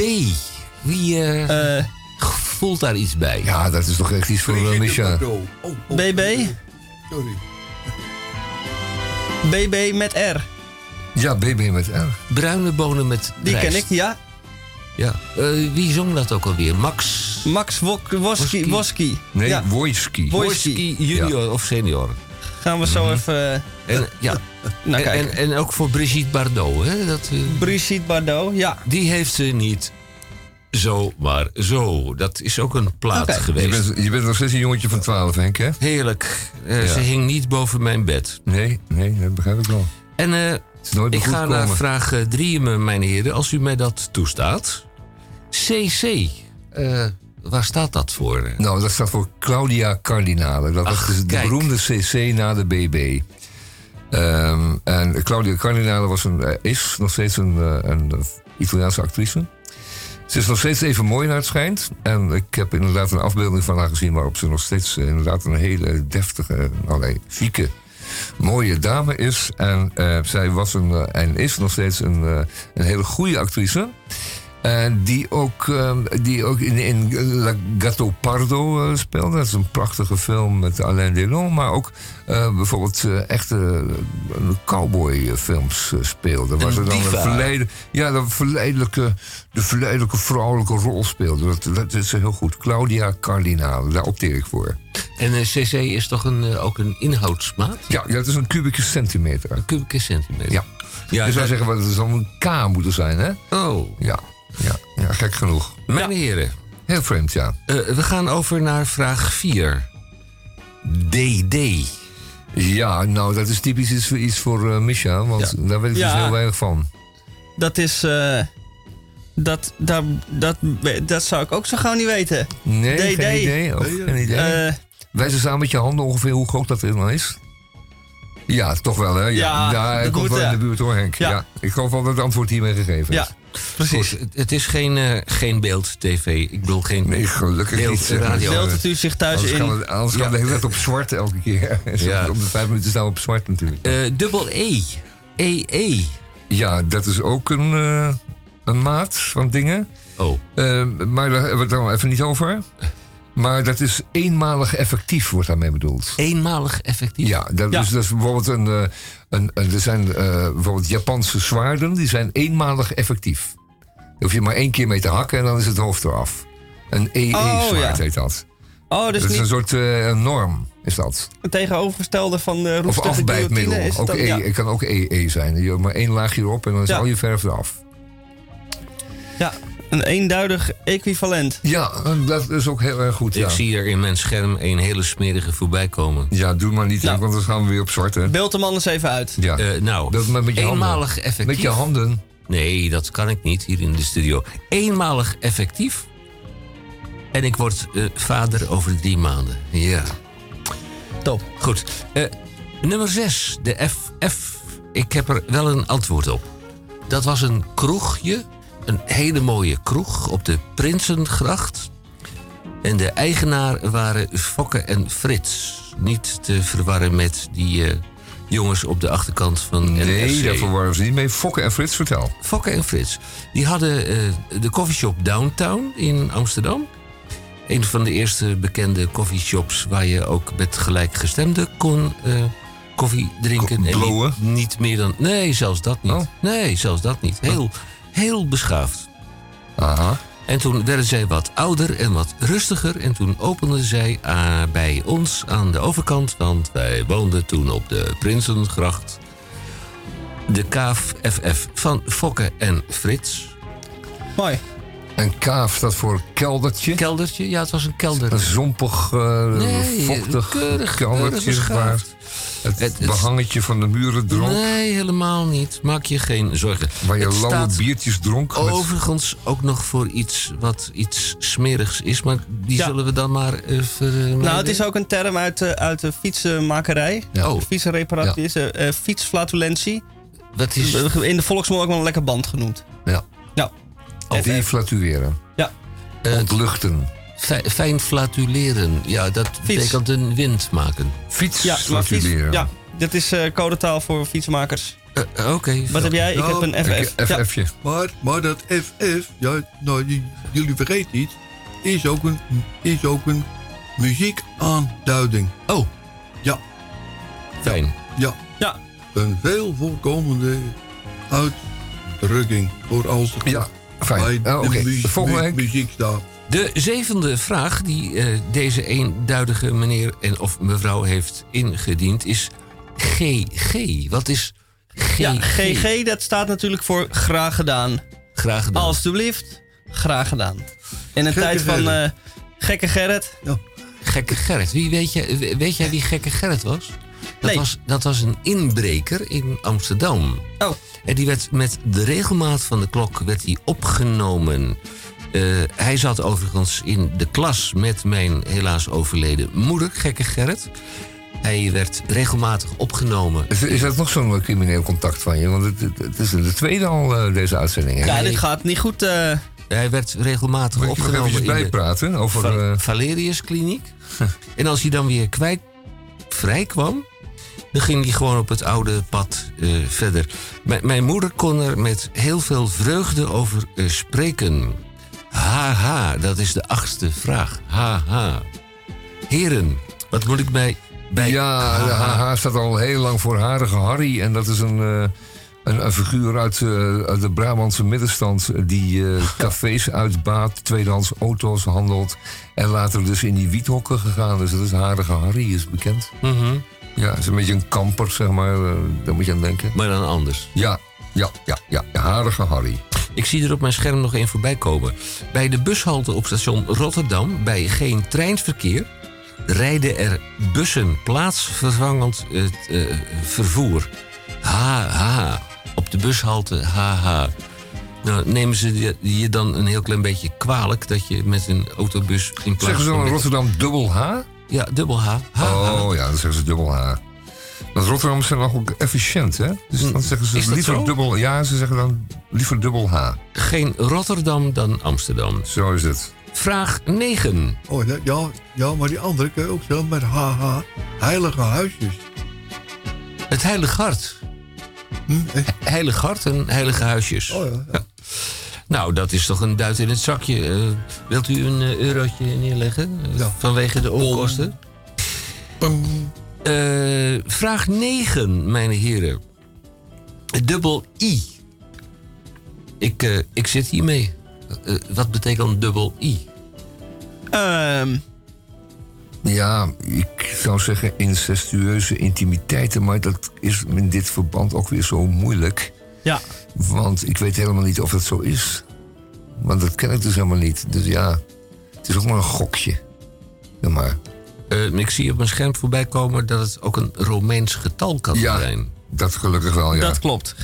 Wie Eh, voelt daar iets bij? Ja, dat is toch echt iets voor uh, Misha. Oh, oh, BB? Sorry. BB met R. Ja, BB met R. Bruine bonen met Die rijst. ken ik, ja. Ja. Eh, wie zong dat ook alweer? Max Max Wok- Woski. Woski. Nee, Ja, Wojski. Wojski. Junior of senior. gaan we zo even eh, En, ja. en, kijken. en, en ook voor Brigitte Bardot. Hè? Dat, eh, Brigitte Bardot, ja. die heeft ze niet zo, maar zo. Dat is ook een plaat Oké. Je geweest. bent, je bent nog steeds een jongetje van 12, Henk, hè? Heerlijk. Eh, Ja. Ze hing niet boven mijn bed. Nee, nee, dat begrijp ik wel. En eh, Het is nooit meer ik ga naar vraag 3, mijn heren, als u mij dat toestaat. CC. Eh, waar staat dat voor? Nou, dat staat voor Claudia Cardinale. Dat Ach, was dus de kijk. beroemde CC na de BB. Ehm, en Claudia Cardinale was een, eh, is nog steeds een, eh, een eh, Italiaanse actrice. Ze is nog steeds even mooi naar het schijnt. En ik heb inderdaad een afbeelding van haar gezien... waarop ze nog steeds eh, inderdaad een hele deftige, nee, chique, mooie dame is. En eh, zij was een, eh, en is nog steeds een, een hele goede actrice. En die ook, eh, die ook in, in La Gatto Pardo eh, speelde. Dat is een prachtige film met Alain Delon. Maar ook eh, bijvoorbeeld eh, echte cowboyfilms eh, speelde. Waar Een ze dan diva. een verleiden, ja, de verleidelijke, de verleidelijke vrouwelijke rol speelde. Dat, dat is heel goed. Claudia Cardinale, daar opteer ik voor. En eh, CC is toch een, eh, ook een inhoudsmaat? Ja, dat is een kubieke centimeter. Kubieke centimeter. Ja. Ja, je zou dat- zeggen, wat, het zou een K moeten zijn, hè? Oh, Ja, ja, ja gek genoeg. mijn heren. Heel vreemd, ja. eh, we gaan over naar vraag 4. DD. Ja, nou, dat is typisch iets, iets voor eh Misha, want Ja. daar weet ik dus heel weinig van. Dat is eh, Dat, dat, dat, dat zou ik ook zo gauw niet weten. Nee, DD. geen idee. Ook geen idee. Wijs eens aan met je handen ongeveer hoe groot dat helemaal is. Ja, toch wel, hè? Ja, dat komt wel in de buurt hoor, Henk. Ja. Ja. Ik geloof wel dat het antwoord hiermee gegeven is. ja, precies. Goed, het- het is geen, eh, geen beeld-tv. Ik bedoel geen Nee, gelukkig beeld niet. maar. radio. Het u zich thuis Anders in? kan het, anders kan de hele tijd op zwart elke keer. Ja. Om de vijf minuten staan we op zwart natuurlijk. Eh, dubbel E. EE. Ja, dat is ook een, eh, een maat van dingen. Oh. Eh, maar daar hebben we het dan even niet over. Maar dat is eenmalig effectief, wordt daarmee bedoeld. Eenmalig effectief. Ja, dat, Ja. Is, dat is bijvoorbeeld een, eh, een, een- er zijn eh, bijvoorbeeld Japanse zwaarden, die zijn eenmalig effectief. Daar hoef je maar één keer mee te hakken en dan is het hoofd eraf. Een EE-zwaard Oh, ja. heet dat. Oh, dus dat is niet een soort eh, norm, is dat. het tegenovergestelde van de Of afbijtmiddel. het Ook dan? E, Ja. Het kan ook EE zijn. Je hebt maar één laagje erop en dan is Ja. al je verf eraf. ja, een eenduidig equivalent. Ja, dat is ook heel erg goed. Ik Ja, zie er in mijn scherm een hele smerige voorbij komen. ja doe maar niet, Nou. Want dan gaan we weer op zwart. Hè? Beeld hem anders even uit. Ja. Eh, nou, Dat met, met je eenmalig handen. effectief. Met je handen. Nee, dat kan ik niet hier in de studio. Eenmalig effectief. En ik word eh, vader over drie maanden. Ja. Top. Goed. Eh, nummer 6, de FF. Ik heb er wel een antwoord op. Dat was een kroegje. Een hele mooie kroeg op de Prinsengracht. En de eigenaar waren Fokke en Frits. Niet te verwarren met die eh, jongens op de achterkant van Nee, daar verwarren ze niet mee. Fokke en Frits, vertel. Fokke en Frits. Die hadden eh, de coffeeshop Downtown in Amsterdam. Een van de eerste bekende coffeeshops waar je ook met gelijkgestemden kon eh, koffie drinken. En niet, niet meer dan. Nee, zelfs dat niet. Oh. Nee, zelfs dat niet. Heel, heel beschaafd. Aha. En toen werden zij wat ouder en wat rustiger. En toen openden zij eh, bij ons aan de overkant, want wij woonden toen op de Prinsengracht. De KFF van Fokke en Frits. Mooi. En kaaf staat voor keldertje. Keldertje, ja, het was een kelder. Een zompig, eh, Nee, vochtig keurig, keldertje. keurig waar het, behangetje van de muren dronk. Nee, helemaal niet. Maak je geen zorgen. Waar je Het lauwe staat biertjes dronk. met- Overigens ook nog voor iets wat iets smerigs is, maar die Ja. zullen we dan maar eh vermijden. Nou, het is ook een term uit, de- uit de fietsenmakerij. Ja. Oh, Fietsenreparatie is eh, eh, fietsflatulentie. wat is... In de volksmond ook wel een lekker band genoemd. Ja. Ja. Deflatueren. Ja. eh, Ontluchten. Fi- Fijn flatuleren. Ja, dat betekent een wind maken. Fiets Ja, flatuleren. ja, dat is eh, codetaal voor fietsmakers. Eh, Oké. Wat heb jij? Ik Nou, heb een FF. Ik- Ja. FF'je. Maar, maar dat FF, ja, nou, jullie vergeten iets, is ook een, is ook een muziekaanduiding. Oh, Ja, fijn. ja. Ja. Een veel voorkomende uitdrukking voor als Ja, fijn. de volgende muziek staat. De zevende vraag die eh, deze eenduidige meneer en of mevrouw heeft ingediend is GG. Wat is GG? Ja, GG, dat staat natuurlijk voor graag gedaan. Graag gedaan. Alsjeblieft, graag gedaan. In een Gekke tijd van eh, gekke Gerrit. Ja. Gekke Gerrit. Wie weet, je, weet jij wie Gekke Gerrit was? Dat, Nee. was? dat was een inbreker in Amsterdam. Oh, En die werd met de regelmaat van de klok werd hij opgenomen. Eh, hij zat overigens in de klas met mijn helaas overleden moeder, Gekke Gerrit. Hij werd regelmatig opgenomen. Is, is dat nog zo'n crimineel contact van je? Want het, het, het is de tweede al, eh, deze uitzending. Hè? ja, dit gaat niet goed. eh. Hij werd regelmatig ik nog opgenomen de bijpraten over... Va- Valerius Kliniek. en als hij dan weer kwijt vrij kwam, dan ging hij gewoon op het oude pad eh, verder. M- mijn moeder kon er met heel veel vreugde over eh, spreken. Haha, dat is de achtste vraag. Haha. Heren, wat moet ik bij... bij ja, haha? HH staat al heel lang voor Harige Harry. En dat is een, eh, een, een figuur uit, uit de Brabantse middenstand... die cafés uitbaat, tweedehands auto's handelt... en later dus in die wiethokken gegaan is. Dat is Harige Harry, is bekend. Mhm. Ja, het is een beetje een kamper, zeg maar. eh, daar moet je aan denken. Maar dan anders. Ja, ja, ja, ja. Harige Harry. Ik zie er op mijn scherm nog één voorbij komen. Bij de bushalte op station Rotterdam, bij geen treinverkeer, rijden er bussen plaatsvervangend het, eh, vervoer. Ha, ha. Op de bushalte, ha, ha. Nou, nemen ze je- dan een heel klein beetje kwalijk dat je met een autobus in plaats Zeggen ze dan van in Rotterdam dubbel H? Ja, dubbel H. H, Oh ja, dan zeggen ze dubbel H. Want Rotterdam zijn nog ook efficiënt, hè? Dus dan zeggen ze liever zo? dubbel... Ja, ze zeggen dan liever dubbel H. Geen Rotterdam dan Amsterdam. Zo is het. Vraag 9. Oh, ja, ja, ja, maar die andere kun je ook zo met HH. Heilige huisjes. Het Heilig Hart. Heilig Hart en Heilige Huisjes. Oh ja. Ja. Nou, dat is toch een duit in het zakje. Eh, wilt u een eh, eurotje neerleggen? eh, Ja. Vanwege de onkosten? Vraag 9, mijn heren. Dubbel I. Ik, eh, ik zit hiermee. Wat betekent dubbel I? Ehm, Ja, ik zou zeggen incestueuze intimiteiten, maar dat is in dit verband ook weer zo moeilijk. ja. Want ik weet helemaal niet of dat zo is. Want dat ken ik dus helemaal niet. Dus ja, het is ook maar een gokje. Ja, maar Eh, ik zie op mijn scherm voorbij komen dat het ook een Romeins getal kan Ja. zijn. dat gelukkig wel, ja. Dat klopt.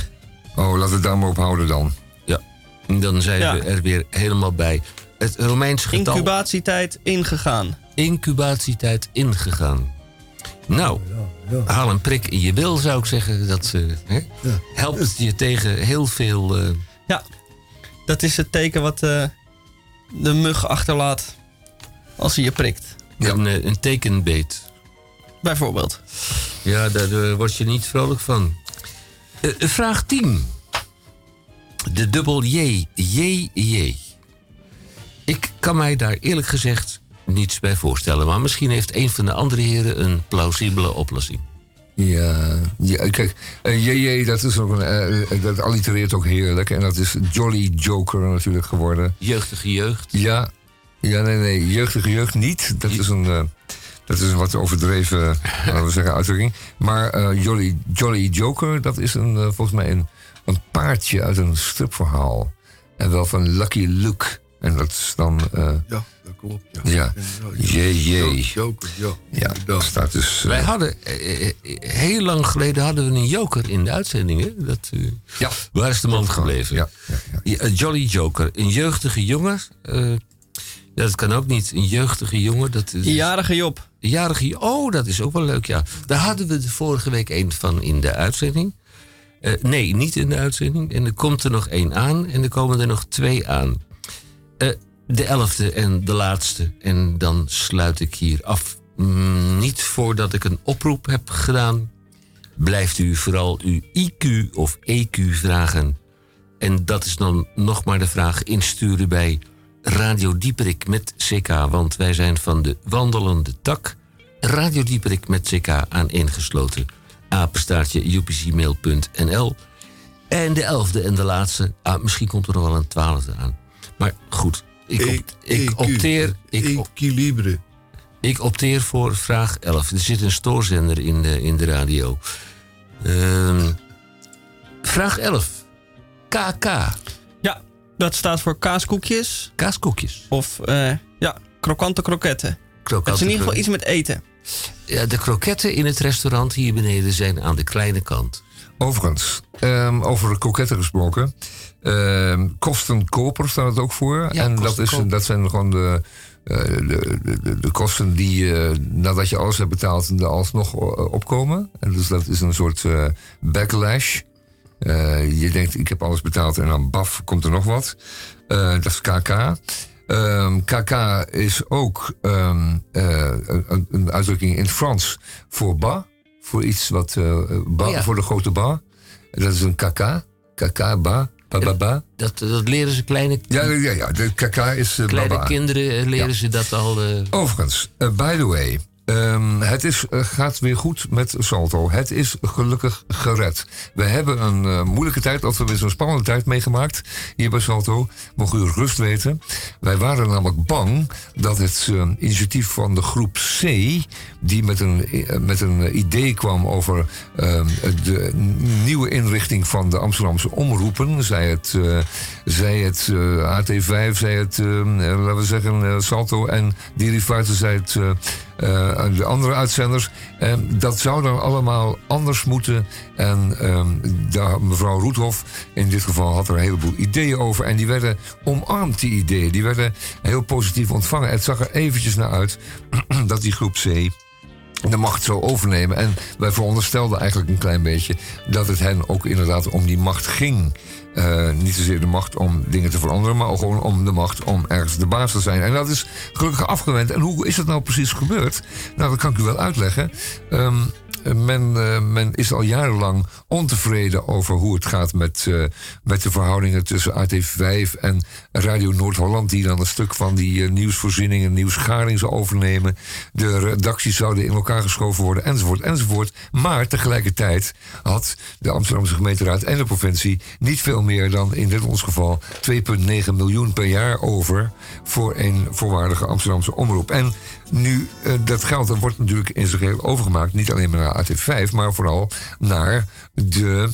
Oh, laten we het daar maar op houden dan. Ja, dan zijn Ja. we er weer helemaal bij. Het Romeins getal Incubatietijd ingegaan. incubatietijd ingegaan. Nou, haal een prik in je bil, zou ik zeggen. Dat eh, hè, helpt je tegen heel veel... eh, Ja, dat is het teken wat eh, de mug achterlaat als hij je prikt. een, eh, een tekenbeet. Bijvoorbeeld. Ja, daar word je niet vrolijk van. Vraag 10. De dubbel J. J, J. Ik kan mij daar eerlijk gezegd niets bij voorstellen. Maar misschien heeft een van de andere heren een plausibele oplossing. Ja, ja kijk, JJ, dat, is ook een, eh, eh, dat allitereert ook heerlijk. En dat is Jolly Joker natuurlijk geworden. Jeugdige jeugd. Ja, ja nee, nee, jeugdige jeugd niet. Dat is een, dat is een wat overdreven, laten we zeggen, uitdrukking. Maar eh, Jolly, Jolly Joker, dat is een, volgens mij een, een paardje uit een stripverhaal. En wel van Lucky Luke. En dat is dan, eh, Ja, dat klopt. Ja. ja, JJ. Joker, ja. Ja, dat staat dus... eh, Wij hadden, eh, eh, heel lang geleden hadden we een joker in de uitzendingen. Dat, eh, Ja. Waar is de man gebleven? Ja, ja, ja. Ja, een Jolly Joker. Een jeugdige jongen. eh, dat kan ook niet. Een jeugdige jongen. Dat is, Jarige Job. Een jarige Oh, dat is ook wel leuk, ja. Daar hadden we de vorige week een van in de uitzending. Eh, nee, niet in de uitzending. En er komt er nog één aan. En er komen er nog twee aan. Eh, de elfde en de laatste. En dan sluit ik hier af. Mm, niet voordat ik een oproep heb gedaan. Blijft u vooral uw IQ of EQ vragen. En dat is dan nog maar de vraag insturen bij Radio Dieperik met CK. Want wij zijn van de wandelende tak. Radio Dieperik met CK aan ingesloten. Apenstaartje upcmail.nl. En de elfde en de laatste. Ah, misschien komt er nog wel een twaalfde aan. Maar goed, ik, op- ik, opteer, ik, Equilibre. ik opteer voor vraag 11. Er zit een stoorzender in de, in de radio. Ehm, vraag 11. KK. Ja, dat staat voor kaaskoekjes. Kaaskoekjes. Of eh, ja, krokante kroketten. Het is in ieder geval iets met eten. Ja, de kroketten in het restaurant hier beneden zijn aan de kleine kant. Overigens, ehm, over de kroketten gesproken. Ehm kostenkoper staat het ook voor. Ja, en dat, is, dat zijn gewoon de, eh, de, de, de, de kosten die je, nadat je alles hebt betaald, er alsnog eh, opkomen. En dus dat is een soort eh, backlash. Eh, je denkt, ik heb alles betaald en dan baf, komt er nog wat. Eh, dat is KK. Ehm, KK is ook ehm, eh, een, een uitdrukking in het Frans voor ba. Voor iets wat, eh, ba, Oh ja. voor de grote ba. Dat is een KK. KK, ba, Dat, dat leren ze kleine, Ja, ja, ja, de KK is eh, kleine baba. kinderen, eh, leren Ja. ze dat al. eh, Overigens, by the way. Ehm, het is, eh, gaat weer goed met Salto. Het is gelukkig gered. We hebben een eh, moeilijke tijd, of we hebben zo'n spannende tijd meegemaakt hier bij Salto. Mogen u rust weten. Wij waren namelijk bang dat het eh, initiatief van de groep C, die met een, met een idee kwam over ehm, de nieuwe inrichting van de Amsterdamse omroepen, zij het, zij het eh, AT5, zij het, eh, eh, laten we zeggen, Salto en derivaten, zij het de andere uitzenders. En dat zou dan allemaal anders moeten. En ehm, mevrouw Roethoff in dit geval had er een heleboel ideeën over. En die werden omarmd, die ideeën. Die werden heel positief ontvangen. Het zag er eventjes naar uit dat die groep C de macht zou overnemen. En wij veronderstelden eigenlijk een klein beetje dat het hen ook inderdaad om die macht ging. Eh, niet zozeer de macht om dingen te veranderen, maar gewoon om de macht om ergens de baas te zijn. En dat is gelukkig afgewend. En hoe is dat nou precies gebeurd? Nou, dat kan ik u wel uitleggen. Ehm, men, eh, men is al jarenlang ontevreden over hoe het gaat met, eh, met de verhoudingen tussen AT5 en Radio Noord-Holland, die dan een stuk van die uh, nieuwsvoorziening en nieuwsgaring zou overnemen. De redacties zouden in elkaar geschoven worden, enzovoort, enzovoort. Maar tegelijkertijd had de Amsterdamse gemeenteraad en de provincie niet veel meer dan in dit ons geval 2,9 miljoen per jaar over voor een voorwaardige Amsterdamse omroep. En nu, eh, dat geld wordt natuurlijk in zijn geheel overgemaakt. Niet alleen maar naar AT5, maar vooral naar de,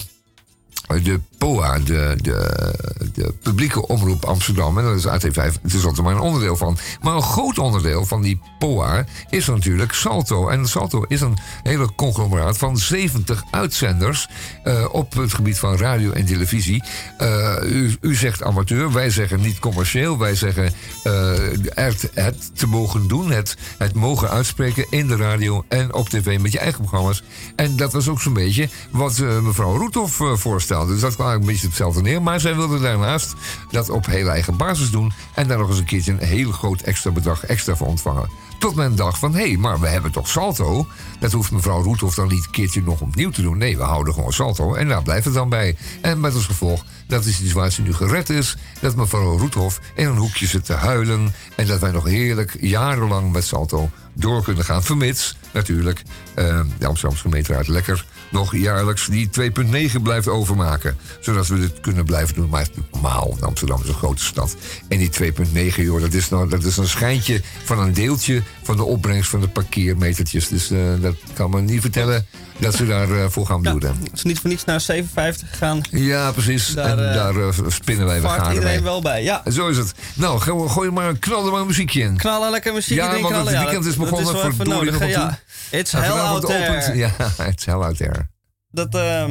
de POA, de, de, de publieke omroep Amsterdam. En dat is AT5, het is altijd maar een onderdeel van. Maar een groot onderdeel van die POA is natuurlijk Salto. En Salto is een hele conglomeraat van 70 uitzenders eh, op het gebied van radio en televisie. Eh, u, zegt amateur, wij zeggen niet commercieel. Wij zeggen eh, het, het te mogen doen, het, het mogen uitspreken in de radio en op tv met je eigen programma's. En dat was ook zo'n beetje wat mevrouw Roethoff voorstelde. Dus dat kwam eigenlijk een beetje hetzelfde neer. Maar zij wilde daarnaast dat op heel eigen basis doen. En daar nog eens een keertje een heel groot extra bedrag extra voor ontvangen. Tot men dacht van, hé, maar we hebben toch Salto? Dat hoeft mevrouw Roethoff dan niet een keertje nog opnieuw te doen. Nee, we houden gewoon Salto en daar blijft het dan bij. En met als gevolg dat de situatie nu gered is. Dat mevrouw Roethoff in een hoekje zit te huilen. En dat wij nog heerlijk jarenlang met Salto door kunnen gaan. Vermits natuurlijk eh, de Amsterdamse gemeenteraad lekker nog jaarlijks die 2,9 blijft overmaken. Zodat we dit kunnen blijven doen. Maar het is normaal, Amsterdam is een grote stad. En die 2,9, joh, dat is, nou, dat is een schijntje van een deeltje van de opbrengst van de parkeermetertjes. Dus eh, dat kan me niet vertellen dat ze daarvoor voor gaan Ja, bloeden. het is niet voor niets naar 57 gegaan. Ja, precies. Daar, en eh, daar eh, spinnen wij garen iedereen mee. wel bij, ja. Zo is het. Nou, gooi, maar, knal er maar een muziekje in. Knallen lekker muziek Ja, in, want het ja, weekend dat- is begonnen wel voor even nodig, nog ja. It's hell out there. opent- Ja, it's hell out there. Dat, ehm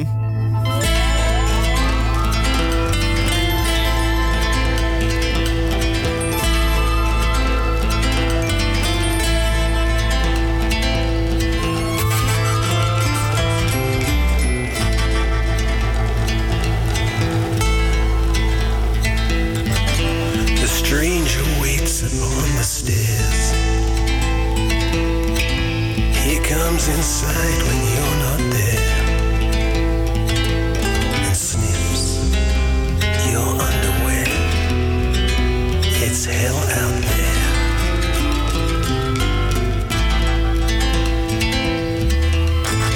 Inside when you're not there and sniffs your underwear. It's hell out there.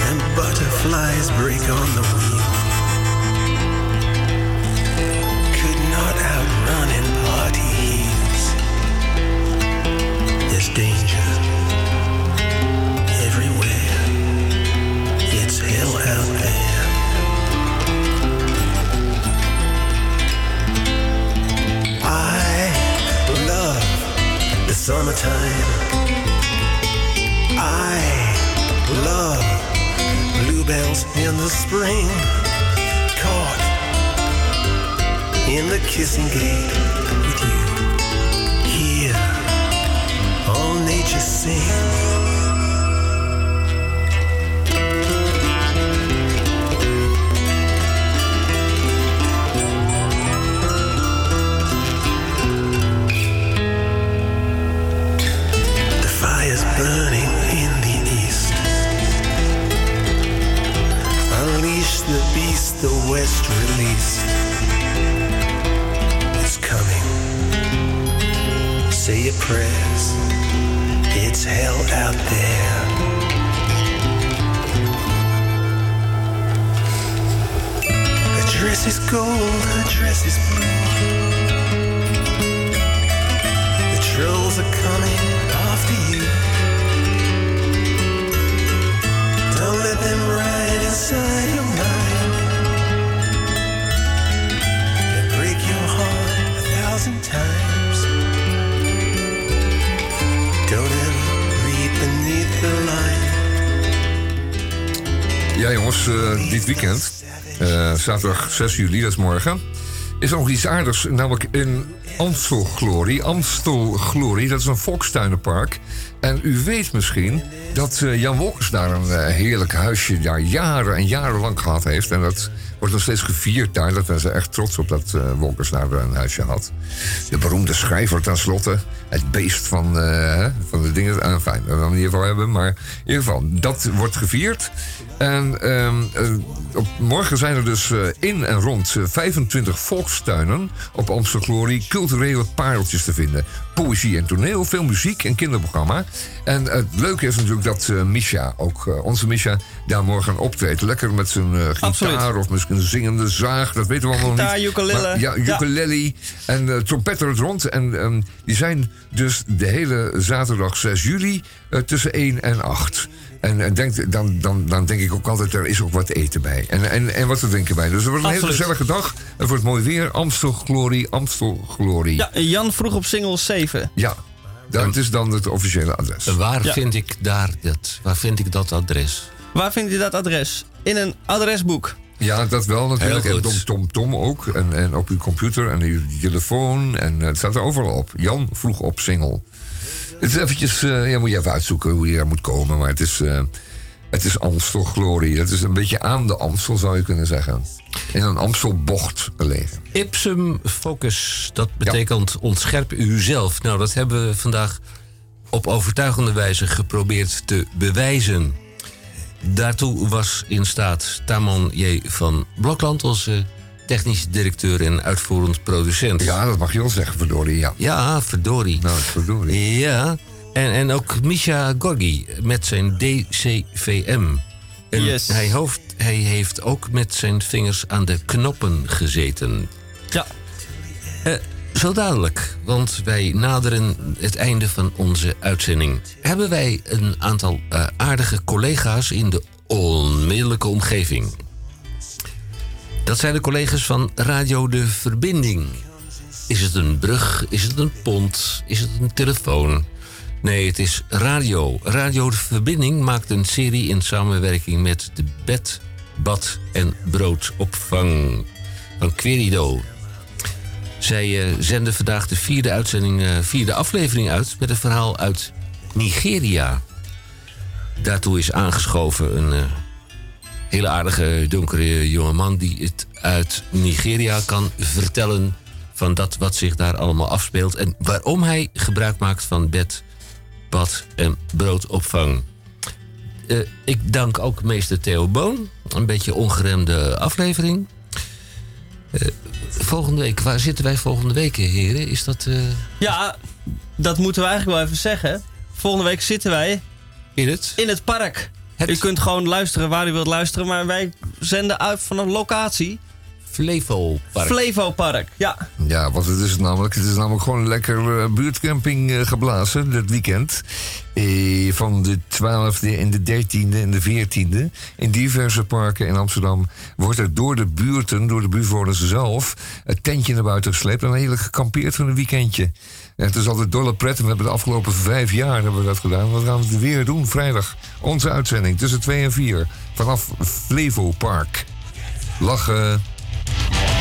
And butterflies break on the wheel. Summertime. I love bluebells in the spring. Caught in the kissing gate with you. Hear all nature sing. The trolls are coming after you. Don't let them ride inside your mind. They break your heart a thousand times. Don't ever read beneath the line. Ja, jongens, eh, dit weekend. Uh, zaterdag 6 juli, dat is morgen is nog iets aardigs. Namelijk in Amstelglorie. Amstelglorie, dat is een volkstuinenpark. En u weet misschien dat eh, Jan Wolkers daar een eh, heerlijk huisje daar jaren en jaren lang gehad heeft. En dat wordt nog steeds gevierd daar. Dat zijn ze echt trots op dat eh, Wolkers daar een huisje had. De beroemde schrijver tenslotte. Het beest van, eh, van de dingen. Uh, fijn, dat we het niet over hebben. Maar in ieder geval, dat wordt gevierd. En ehm, eh, op, morgen zijn er dus in en rond eh, 25 volkstuinen op Amstel Glorie culturele pareltjes te vinden. Poëzie en toneel, veel muziek en kinderprogramma. En het leuke is natuurlijk dat eh, Misha, ook onze Misha, daar morgen optreedt. Lekker met zijn gitaar of misschien een zingende zaag, dat weten we allemaal Gitaar, niet. ukulele. Maar ja, Ja. ukulele en uh, trompetter het rond. En ehm, die zijn dus de hele zaterdag 6 juli eh, tussen 1 en 8. En, en denk, dan, dan, dan denk ik ook altijd, er is ook wat eten bij. En, en, en wat te drinken bij. Dus het wordt een hele gezellige dag. Het wordt mooi weer. Amstel Glorie, Amstel Glorie. Ja, Jan vroeg op single 7. Ja, dat is dan het officiële adres. Waar, Ja. vind ik daar dat, waar vind ik dat adres? Waar vind je dat adres? In een adresboek. Ja, dat wel natuurlijk. En. Tom, Tom, Tom ook. En, en op uw computer en uw telefoon. En eh, het staat er overal op. Jan vroeg op single. Het is eventjes, eh, ja, moet je even uitzoeken hoe je daar moet komen. Maar het is, eh, het is Amstel Glorie. Het is een beetje aan de Amstel, zou je kunnen zeggen. In een Amstelbocht gelegen. Ipsum focus, dat betekent ontscherp uzelf. Nou, dat hebben we vandaag op overtuigende wijze geprobeerd te bewijzen. Daartoe was in staat Taman J. van Blokland, onze technisch directeur en uitvoerend producent. Ja, dat mag je wel zeggen, verdorie. Ja, Ja, verdorie. nou, verdorie. Ja, en, en ook Misha Gorgi met zijn DCVM. En Yes. hij, hoofd, hij heeft ook met zijn vingers aan de knoppen gezeten. Ja. Eh, zo dadelijk, want wij naderen het einde van onze uitzending. Hebben wij een aantal eh, aardige collega's in de onmiddellijke omgeving. Dat zijn de collega's van Radio De Verbinding. Is het een brug? Is het een pont? Is het een telefoon? Nee, het is radio. Radio De Verbinding maakt een serie in samenwerking met de Bed, Bad en Broodopvang van Querido. Zij eh, zenden vandaag de vierde, uitzending, eh, vierde aflevering uit met een verhaal uit Nigeria. Daartoe is aangeschoven een eh, hele aardige donkere jongeman die het uit Nigeria kan vertellen van dat wat zich daar allemaal afspeelt en waarom hij gebruik maakt van bed, bad en broodopvang. Ik dank ook meester Theo Boon. Een beetje ongeremde aflevering. Eh, volgende week, waar zitten wij volgende week, heren? Is dat eh, Ja, dat moeten we eigenlijk wel even zeggen. Volgende week zitten wij in het? in het park. Het- U kunt gewoon luisteren waar u wilt luisteren, maar wij zenden uit van een locatie. Flevo Park. Flevo Park, ja. Ja, want het is het namelijk. Het is namelijk gewoon een lekker eh, buurtcamping eh, geblazen dit weekend. Eh, van de 12e en de 13e en de 14e. In diverse parken in Amsterdam wordt er door de buurten, door de buurtbewoners zelf, het tentje naar buiten gesleept en eigenlijk gekampeerd voor een weekendje. En het is altijd dolle pret. en We hebben de afgelopen vijf jaar hebben we dat gedaan. Wat gaan we het weer doen? Vrijdag. Onze uitzending tussen 2 en 4. Vanaf Flevo Park. Lachen. Yeah.